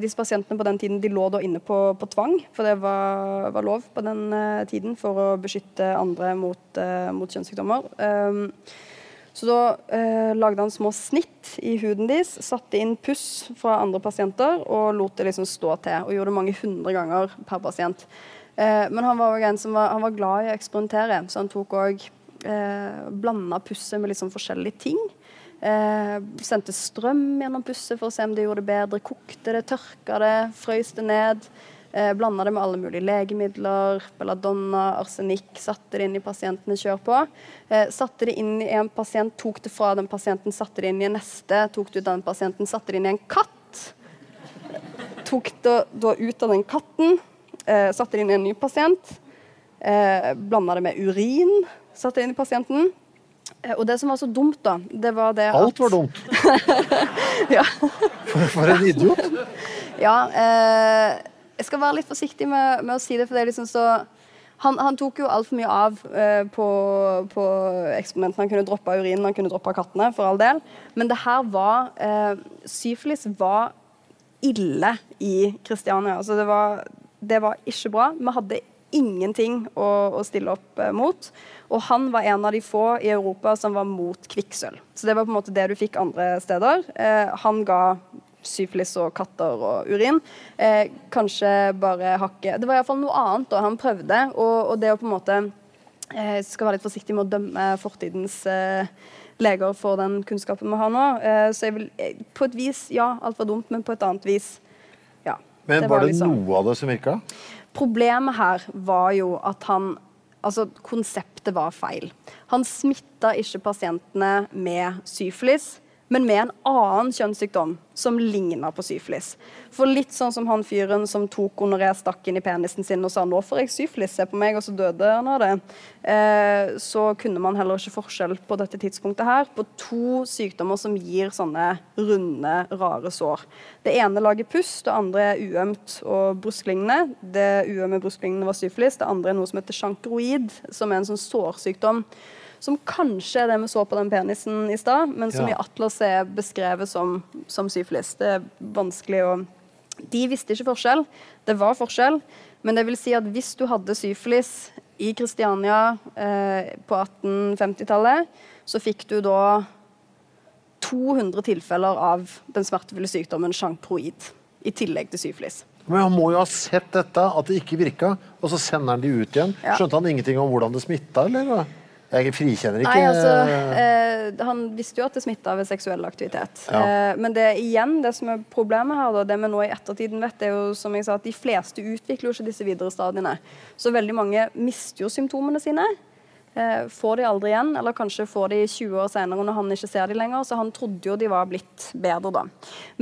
disse pasientene på den tiden de lå da inne på, på tvang, for det var, var lov på den eh, tiden for å beskytte andre mot, eh, mot kjønnssykdommer. Um, så da eh, lagde han små snitt i huden deres, satte inn puss fra andre pasienter og lot det liksom stå til. Og gjorde det mange hundre ganger per pasient. Eh, men han var var, han var glad i å eksperimentere, så han tok òg eh, blanda pusset med sånn forskjellige ting. Eh, sendte strøm gjennom pusset for å se om det gjorde det bedre. Kokte det, tørka det, frøys det ned. Eh, Blanda det med alle mulige legemidler, belladonna, arsenikk. Satte det inn i pasientene kjør på. Eh, satte det inn i en pasient, tok det fra den pasienten, satte det inn i en neste. Tok det ut av den pasienten, satte det inn i en katt. Tok det da ut av den katten, eh, satte det inn i en ny pasient. Eh, Blanda det med urin, satte det inn i pasienten. Eh, og det som var så dumt, da, det var det at Alt var dumt. Ja. For, for en idiot. Ja, eh, jeg skal være litt forsiktig med, med å si det, for det er liksom så Han, han tok jo altfor mye av eh, på, på eksperimentene. Han kunne droppe urinen, han kunne droppe kattene, for all del. Men det her var eh, Syfilis var ille i Kristiania. Altså det var, det var ikke bra. Vi hadde ingenting å, å stille opp eh, mot. Og han var en av de få i Europa som var mot kvikksølv. Så det var på en måte det du fikk andre steder. Eh, han ga syfilis og katter og urin. Eh, kanskje bare hakket Det var iallfall noe annet da han prøvde, og, og det å på en måte eh, skal være litt forsiktig med å dømme fortidens eh, leger for den kunnskapen vi har nå. Eh, så jeg vil eh, På et vis, ja, alt var dumt, men på et annet vis, ja. Men var det liksom- noe av det som virka? Problemet her var jo at han Altså, konseptet var feil. Han smitta ikke pasientene med syfilis, men med en annen kjønnssykdom som ligna på syfilis. For litt sånn som han fyren som tok gonoré, stakk inn i penisen sin og sa 'nå får jeg syfilis, se på meg', og så døde han av det, eh, så kunne man heller ikke forskjell på dette tidspunktet her på to sykdommer som gir sånne runde, rare sår. Det ene lager puss, det andre er uømt og brusklignende. Det uømme brusklignende var syfilis, det andre er noe som heter sjankroid, som er en sånn sårsykdom som kanskje er det vi så på den penisen i stad, men som Ja. i Atlas er beskrevet som, som syfilis. Det er vanskelig å De visste ikke forskjell. Det var forskjell. Men det vil si at hvis du hadde syfilis i Kristiania eh, på 1850-tallet, så fikk du da 200 tilfeller av den smertefulle sykdommen sjankroid i tillegg til syfilis. Men han må jo ha sett dette, at det ikke virka, og så sender han de ut igjen. Ja. Skjønte han ingenting om hvordan det smitta, eller? Jeg frikjenner ikke Nei, altså, eh, Han visste jo at det smitta ved seksuell aktivitet. Ja. Eh, men det igjen, det som er problemet her, da, det vi nå i ettertiden vet, er jo som jeg sa, at de fleste utvikler jo ikke disse videre stadiene. Så veldig mange mister jo symptomene sine. Eh, får de aldri igjen, eller kanskje får de 20 år senere når han ikke ser de lenger. Så han trodde jo de var blitt bedre da.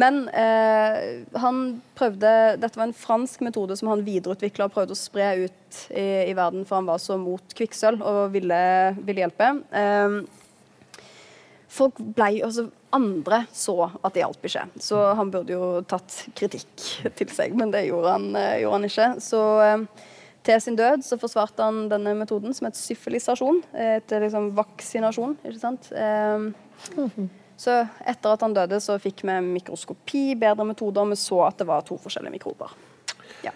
Men eh, han prøvde Dette var en fransk metode som han videreutvikla og prøvde å spre ut i, i verden, for han var så mot kvikksølv og ville, ville hjelpe. Eh, folk ble, altså Andre så at det hjalp ikke, så han burde jo tatt kritikk til seg, men det gjorde han, eh, gjorde han ikke. Så eh, til sin død så forsvarte han denne metoden som het syfilisasjon. etter liksom vaksinasjon, ikke sant. Eh, Så etter at han døde, så fikk vi mikroskopi, bedre metoder, og vi så at det var to forskjellige mikrober. Ja.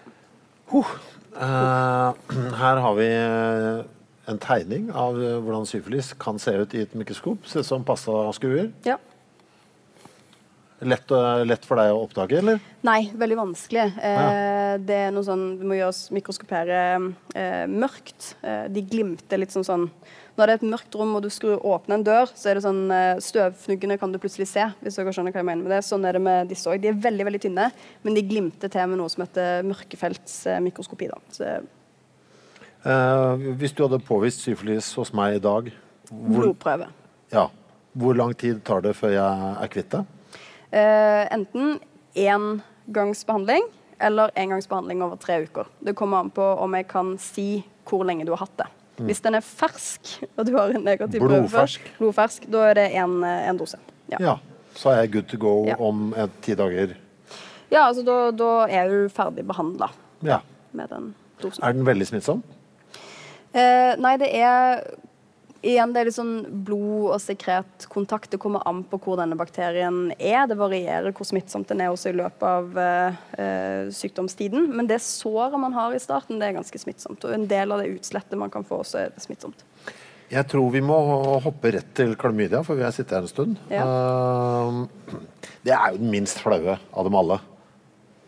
Uh, her har vi eh, en tegning av eh, hvordan syfilis kan se ut i et mikroskop. Ser ut som pastaskruer. ja. Lett, eh, lett for deg å oppdage, eller? Nei, veldig vanskelig. Eh, det er noe sånn, Du må gjøres mikroskopere eh, mørkt. Eh, de glimter litt sånn sånn Når det er et mørkt rom og du skrur åpne en dør, så er det sånn eh, Støvfnuggene kan du plutselig se. hvis dere skjønner hva jeg mener med det. Sånn er det med disse òg. De er veldig veldig tynne, men de glimter til med noe som heter mørkefeltsmikroskopi. Eh, hvis du hadde påvist syfilis hos meg i dag, hvor, blodprøve. ja, hvor lang tid tar det før jeg er kvitt det? Eh, enten engangsbehandling eller engangsbehandling over tre uker. Det kommer an på om jeg kan si hvor lenge du har hatt det. Hvis den er fersk, og du har en negativ Blodfersk. prøve, blodfersk, da er det én dose. Ja. Ja, så er jeg good to go Ja. om et, ti dager. Ja, altså da, da er du ferdig behandla Ja. med den dosen. Er den veldig smittsom? Eh, nei, det er Igjen, det er litt sånn blod- og sekretkontakt. Det kommer an på hvor denne bakterien er. Det varierer hvor smittsomt den er også i løpet av eh, eh, sykdomstiden. Men det såret man har i starten, det er ganske smittsomt. Og en del av det utslettet man kan få, også er smittsomt. Jeg tror vi må hoppe rett til klamydia, for vi har sittet her en stund. Ja. Uh, det er jo den minst flaue av dem alle,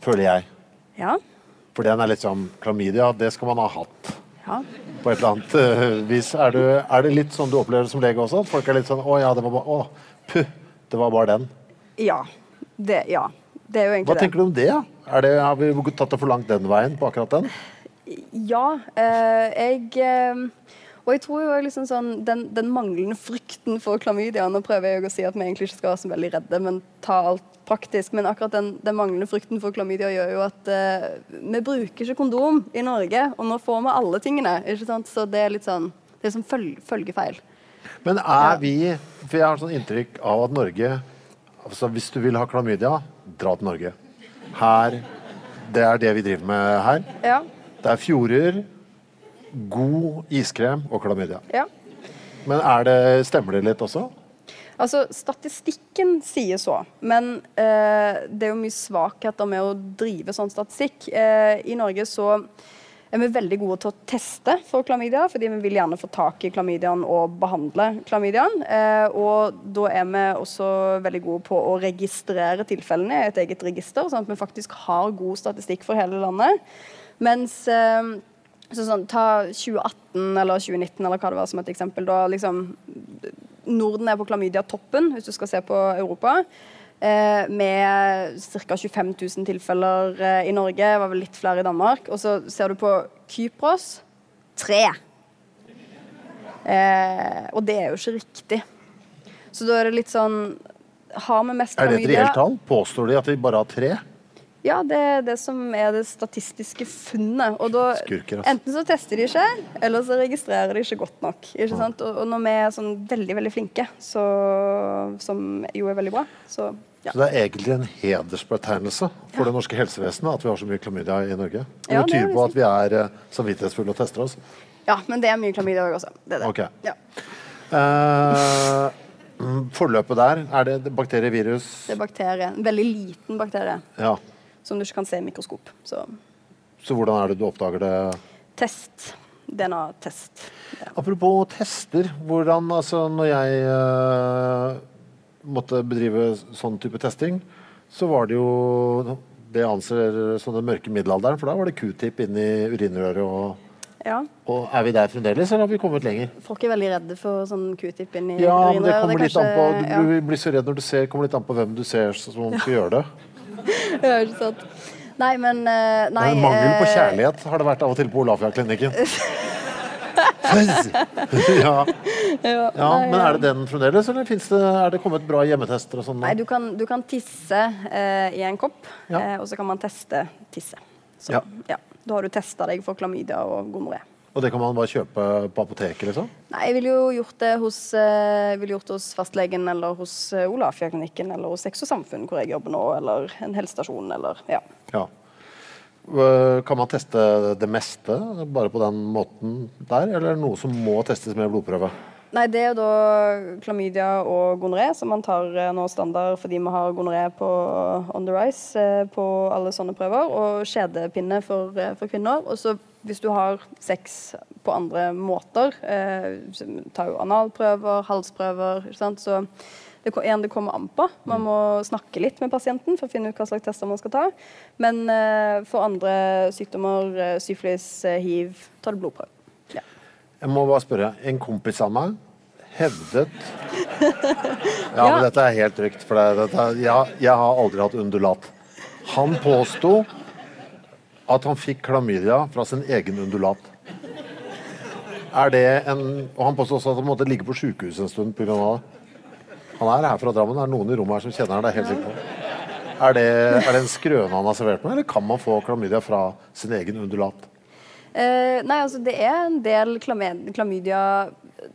føler jeg. Ja. For den er litt sånn Klamydia, det skal man ha hatt. Ja. På et eller annet eh, vis. Er, du, er det litt sånn du opplever det som lege også? At folk er litt sånn Å ja, det var bare Å, puh. Det var bare den. Ja. Det, ja. det er jo Hva egentlig det. tenker du om det? Det har vi tatt det for langt den veien på akkurat den? Ja. Eh, jeg eh, Og jeg tror jo liksom sånn den, den manglende frykten for klamydia Nå prøver jeg å si at vi egentlig ikke skal være så veldig redde, men ta alt praktisk. Men akkurat den, den manglende frykten for klamydia gjør jo at eh, vi bruker ikke kondom i Norge, og nå får vi alle tingene. ikke sant? Så det er litt sånn Det er sånn føl følgefeil. Men er vi For jeg har sånn inntrykk av at Norge altså Hvis du vil ha klamydia, dra til Norge. Her Det er det vi driver med her. Ja. Det er fjorder, god iskrem og klamydia. ja. Men er det, stemmer det litt også? Altså, Statistikken sier så, men eh, det er jo mye svakheter med å drive sånn statistikk. Eh, I Norge så er vi veldig gode til å teste for klamydia, fordi vi vil gjerne få tak i klamydiaen og behandle klamydiaen. Eh, og da er vi også veldig gode på å registrere tilfellene i et eget register, sånn at vi faktisk har god statistikk for hele landet. Mens eh, så sånn, Ta 2018 eller 2019 eller hva det var som et eksempel. Da liksom Norden er på klamydia-toppen, hvis du skal se på Europa. Eh, med ca. 25 000 tilfeller eh, i Norge, var vel litt flere i Danmark. Og så ser du på Kypros tre. Eh, og det er jo ikke riktig. Så da er det litt sånn Har vi mest klamydia Er det et reelt tall? Påstår de at de bare har tre? Ja, det er det som er det statistiske funnet. Og da, Skurker, altså. enten så tester de ikke, eller så registrerer de ikke godt nok. Ikke sant? Og, og når vi er sånn veldig, veldig flinke, så, som jo er veldig bra, så ja. Så det er egentlig en hedersbetegnelse for det norske helsevesenet at vi har så mye klamydia i Norge. Og Ja, det tyder på at vi er eh, samvittighetsfulle og tester oss. ja, men det er mye klamydia òg også. Det er det. Okay. Ja, mm, forløpet der, er det bakterie, virus det er bakterie. En veldig liten bakterie Ja. Som du ikke kan se i mikroskop. Så Så hvordan er det du oppdager det? test. DNA-test. Ja. Apropos tester. Hvordan, altså, når jeg uh, måtte bedrive sånn type testing, så var det jo det anser som den mørke middelalderen, for da var det q-tip inni urinrøret. Og, ja. og er vi der fremdeles, eller har vi kommet lenger? Folk er veldig redde for sånn q-tip inni i Ja, men det urinrøret. kommer er litt an på kanskje- Du ja. blir- blir så redd når du ser, kommer litt an på hvem du ser som skal gjøre det. Ja, ikke sant. Nei, men eh, Det Nei. er en mangel på eh, kjærlighet har det vært av og til på Olafia-klinikken. ja. Ja, ja, Men er det den fremdeles, eller det, er det kommet bra hjemmetester og sånt? Nei, du kan, du kan tisse eh, i en kopp, Ja. eh, og så kan man teste tisse. Så, Ja. ja. Da har du testa deg for klamydia og gonoré. Og det kan man bare kjøpe på apoteket, liksom? Nei, jeg ville jo gjort det hos, eh, ville gjort det hos fastlegen eller hos eh, Olafia-klinikken eller hos Sex og Samfunn, hvor jeg jobber nå, eller en helsestasjon, eller ja. Ja. Kan man teste det meste bare på den måten der, eller er det noe som må testes med blodprøve? Nei, det er jo da klamydia og gonoré, som man tar eh, nå standard fordi vi har gonoré på on the rise på alle sånne prøver, og skjedepinne for, for kvinner. Og så hvis du har sex på andre måter, eh, tar jo analprøver, halsprøver, så det, igjen, det kommer an på. Man må snakke litt med pasienten for å finne ut hva slags tester man skal ta. Men eh, for andre sykdommer, eh, syfilis, eh, hiv, ta det blodprøve. Ja. Jeg må bare spørre. En kompis av meg hevdet Ja, men dette er helt trygt, for dette, jeg, jeg har aldri hatt undulat. Han påsto at han fikk klamydia fra sin egen undulat. Er det en Og han påstår også at han måtte ligge på sjukehus en stund pga. det. Han er her fra Drammen. Det er noen i rommet her som kjenner han, det er helt sikker på. Er det, er det en skrøne han har servert med, eller kan man få klamydia fra sin egen undulat? Eh, nei, altså det er en del klame-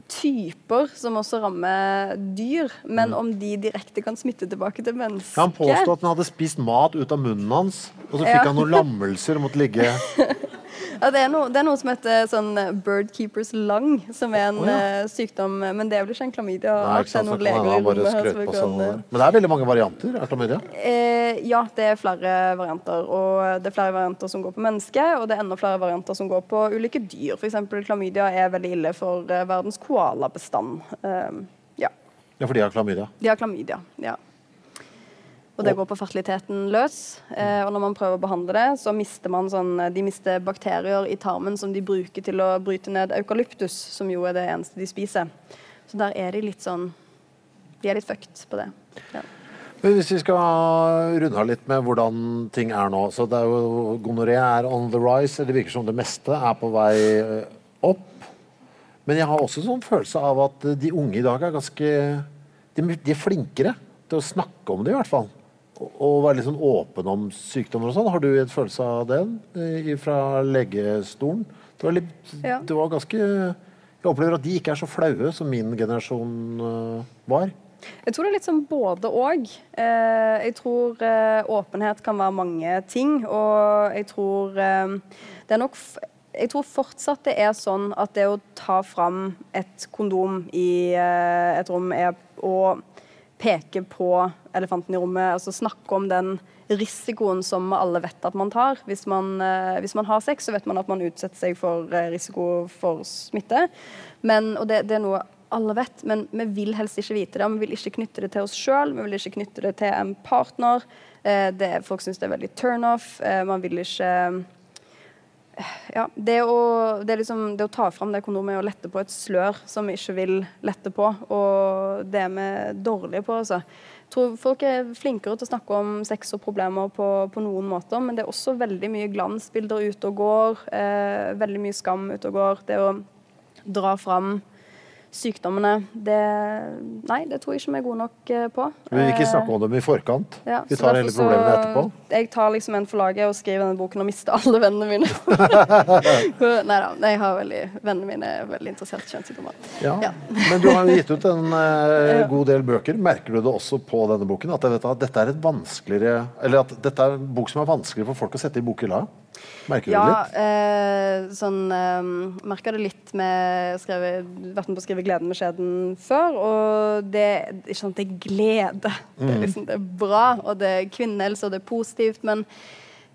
klamydia-typer som også rammer dyr, men om de direkte kan smitte tilbake til mennesker Han påstod at han hadde spist mat ut av munnen hans, og så fikk Ja. han noen lammelser og måtte ligge ja, det, er noe, det er noe som heter sånn eh, bird keepers lung, som er en oh, ja. eh, sykdom, men det er vel ikke en klamydia? Nei, ikke Det er sant, så noen leger i rommet sånn. eh, Men det er veldig mange varianter av klamydia. Eh, ja, det er flere varianter. Og det er flere varianter som går på mennesker, og det er enda flere varianter som går på ulike dyr. F.eks. klamydia er veldig ille for eh, verdens koalabestand. Eh, ja. Ja, for de har klamydia. De har klamydia, ja. Og det går på fertiliteten løs. Eh, og når man prøver å behandle det, så mister man sånn De mister bakterier i tarmen som de bruker til å bryte ned eukalyptus, som jo er det eneste de spiser. Så der er de litt sånn de er litt fucked på det. Ja. Men hvis vi skal runde av litt med hvordan ting er nå så det er jo Gonoré er on the rise. Det virker som det meste er på vei eh, opp. Men jeg har også en sånn følelse av at de unge i dag er ganske De, de er flinkere til å snakke om det, i hvert fall. Og være litt sånn åpen om sykdommer og sånn. Har du en følelse av det eh, fra legestolen? Det var, litt, Ja. det var ganske Jeg opplever at de ikke er så flaue som min generasjon eh, var. Jeg tror det er litt sånn både og. Eh, jeg tror eh, åpenhet kan være mange ting, og jeg tror eh, det er nok jeg tror fortsatt det er sånn at det å ta fram et kondom i et rom er å peke på elefanten i rommet, altså snakke om den risikoen som alle vet at man tar. Hvis man, eh, hvis man har sex, så vet man at man utsetter seg for eh, risiko for smitte. Men, og det, det er noe alle vet, men vi vil helst ikke vite det. Vi vil ikke knytte det til oss sjøl, vi vil ikke knytte det til en partner. Eh, det, folk syns det er veldig turnoff. Man vil ikke ja, det å, det, liksom, det å ta fram det kondomet er å lette på et slør som vi ikke vil lette på. Og det er vi dårlige på. Altså. Jeg tror folk er flinkere til å snakke om sex og problemer på, på noen måter, men det er også veldig mye glansbilder ute og går. Eh, veldig mye skam ute og går. Det å dra fram sykdommene, det Nei, det tror jeg ikke vi er gode nok eh, på. Vi vil ikke snakke om dem i forkant. Ja, vi tar hele problemet problemene etterpå. Jeg tar liksom en for laget og skriver denne boken og mister alle vennene mine. Nei da, jeg har veldig, vennene mine er veldig interessert i kjønnssykdommer. Ja. Ja. Men du har jo gitt ut en eh, god del bøker. Merker du det også på denne boken? At, vet at dette er et vanskeligere Eller at dette er en bok som er vanskeligere for folk å sette i bokhylla? Merker du Ja, det litt? eh, sånn eh, Merka det litt med skrevet, Vært med på å skrive 'Gleden med skjeden' før. Og det, ikke sant, det er glede. Det er, liksom, det er bra, og det er kvinnehelse, og det er positivt. Men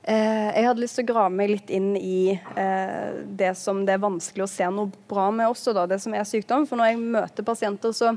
eh, jeg hadde lyst til å grave meg litt inn i eh, det som det er vanskelig å se noe bra med også, da, det som er sykdom. For når jeg møter pasienter, så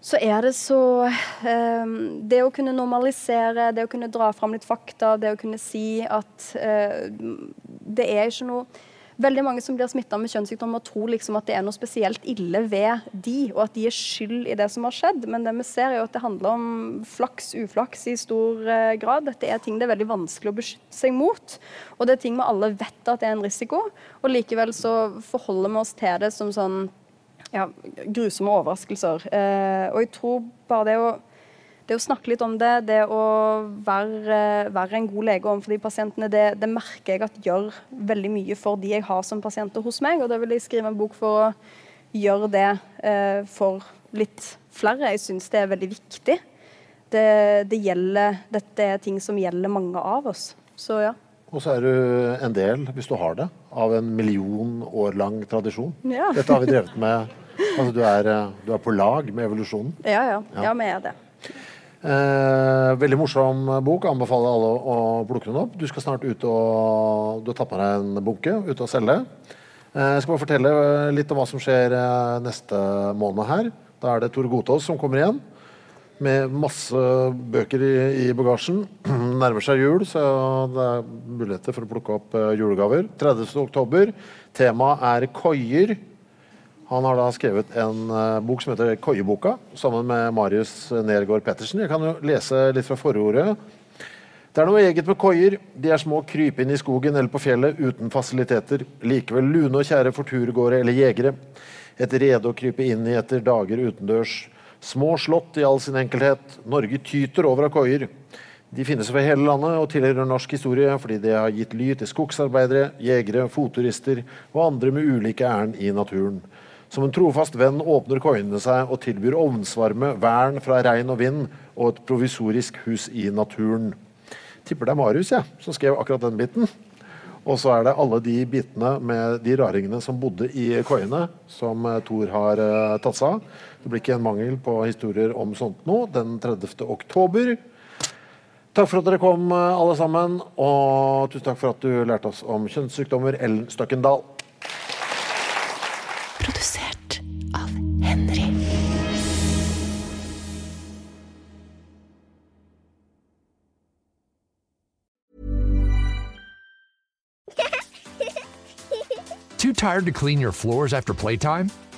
så er det så eh, Det å kunne normalisere, det å kunne dra fram litt fakta, det å kunne si at eh, det er ikke noe Veldig mange som blir smitta med kjønnssykdommer, tror liksom at det er noe spesielt ille ved de, og at de er skyld i det som har skjedd. Men det vi ser er jo at det handler om flaks, uflaks i stor eh, grad. Dette er ting det er veldig vanskelig å beskytte seg mot. Og det er ting vi alle vet at det er en risiko, og likevel så forholder vi oss til det som sånn ja, grusomme overraskelser. Eh, og jeg tror bare det å, det å snakke litt om det, det å være, være en god lege overfor de pasientene, det, det merker jeg at gjør veldig mye for de jeg har som pasienter hos meg. Og da vil jeg skrive en bok for å gjøre det eh, for litt flere. Jeg syns det er veldig viktig. Det, det gjelder, dette er ting som gjelder mange av oss. Så ja. Og så er du en del, hvis du har det, av en million år lang tradisjon. Ja. Dette har vi drevet med. Altså, du, er, eh, du er på lag med evolusjonen. Ja, ja. Ja, vi er det. Eh, veldig morsom bok. Anbefaler alle å plukke den opp. Du skal snart ut og Du har tatt med deg en bunke ut og selge. Eh, jeg skal bare fortelle litt om hva som skjer eh, neste måned her. Da er det Tore Gotaas som kommer igjen. Med masse bøker i, i bagasjen. Nærmer seg jul, så det er muligheter for å plukke opp eh, julegaver. 30. oktober. Temaet er koier. Han har da skrevet en eh, bok som heter Koieboka, sammen med Marius Nergård Pettersen. Jeg kan jo lese litt fra forordet. Det er noe eget med koier. De er små kryp inn i skogen eller på fjellet uten fasiliteter. Likevel lune og kjære for turgåere eller jegere. Et rede å krype inn i etter dager utendørs. Små slott i all sin enkelhet. Norge tyter over av koier. De finnes over hele landet og tilhører norsk historie fordi de har gitt ly til skogsarbeidere, jegere, fotturister og andre med ulike ærend i naturen. Som en trofast venn åpner koiene seg og tilbyr ovnsvarme, vern fra regn og vind og et provisorisk hus i naturen. Tipper det er Marius ja, som skrev akkurat den biten. Og så er det alle de bitene med de raringene som bodde i koiene, som eh, Thor har uh, tatt seg av. Det blir ikke en mangel på historier om sånt nå den 30. oktober. Takk for at dere kom, eh, alle sammen. Og tusen takk for at du lærte oss om kjønnssykdommer, Ellen Støkkendal. Produsert av Henry. Too tired to clean your floors after playtime?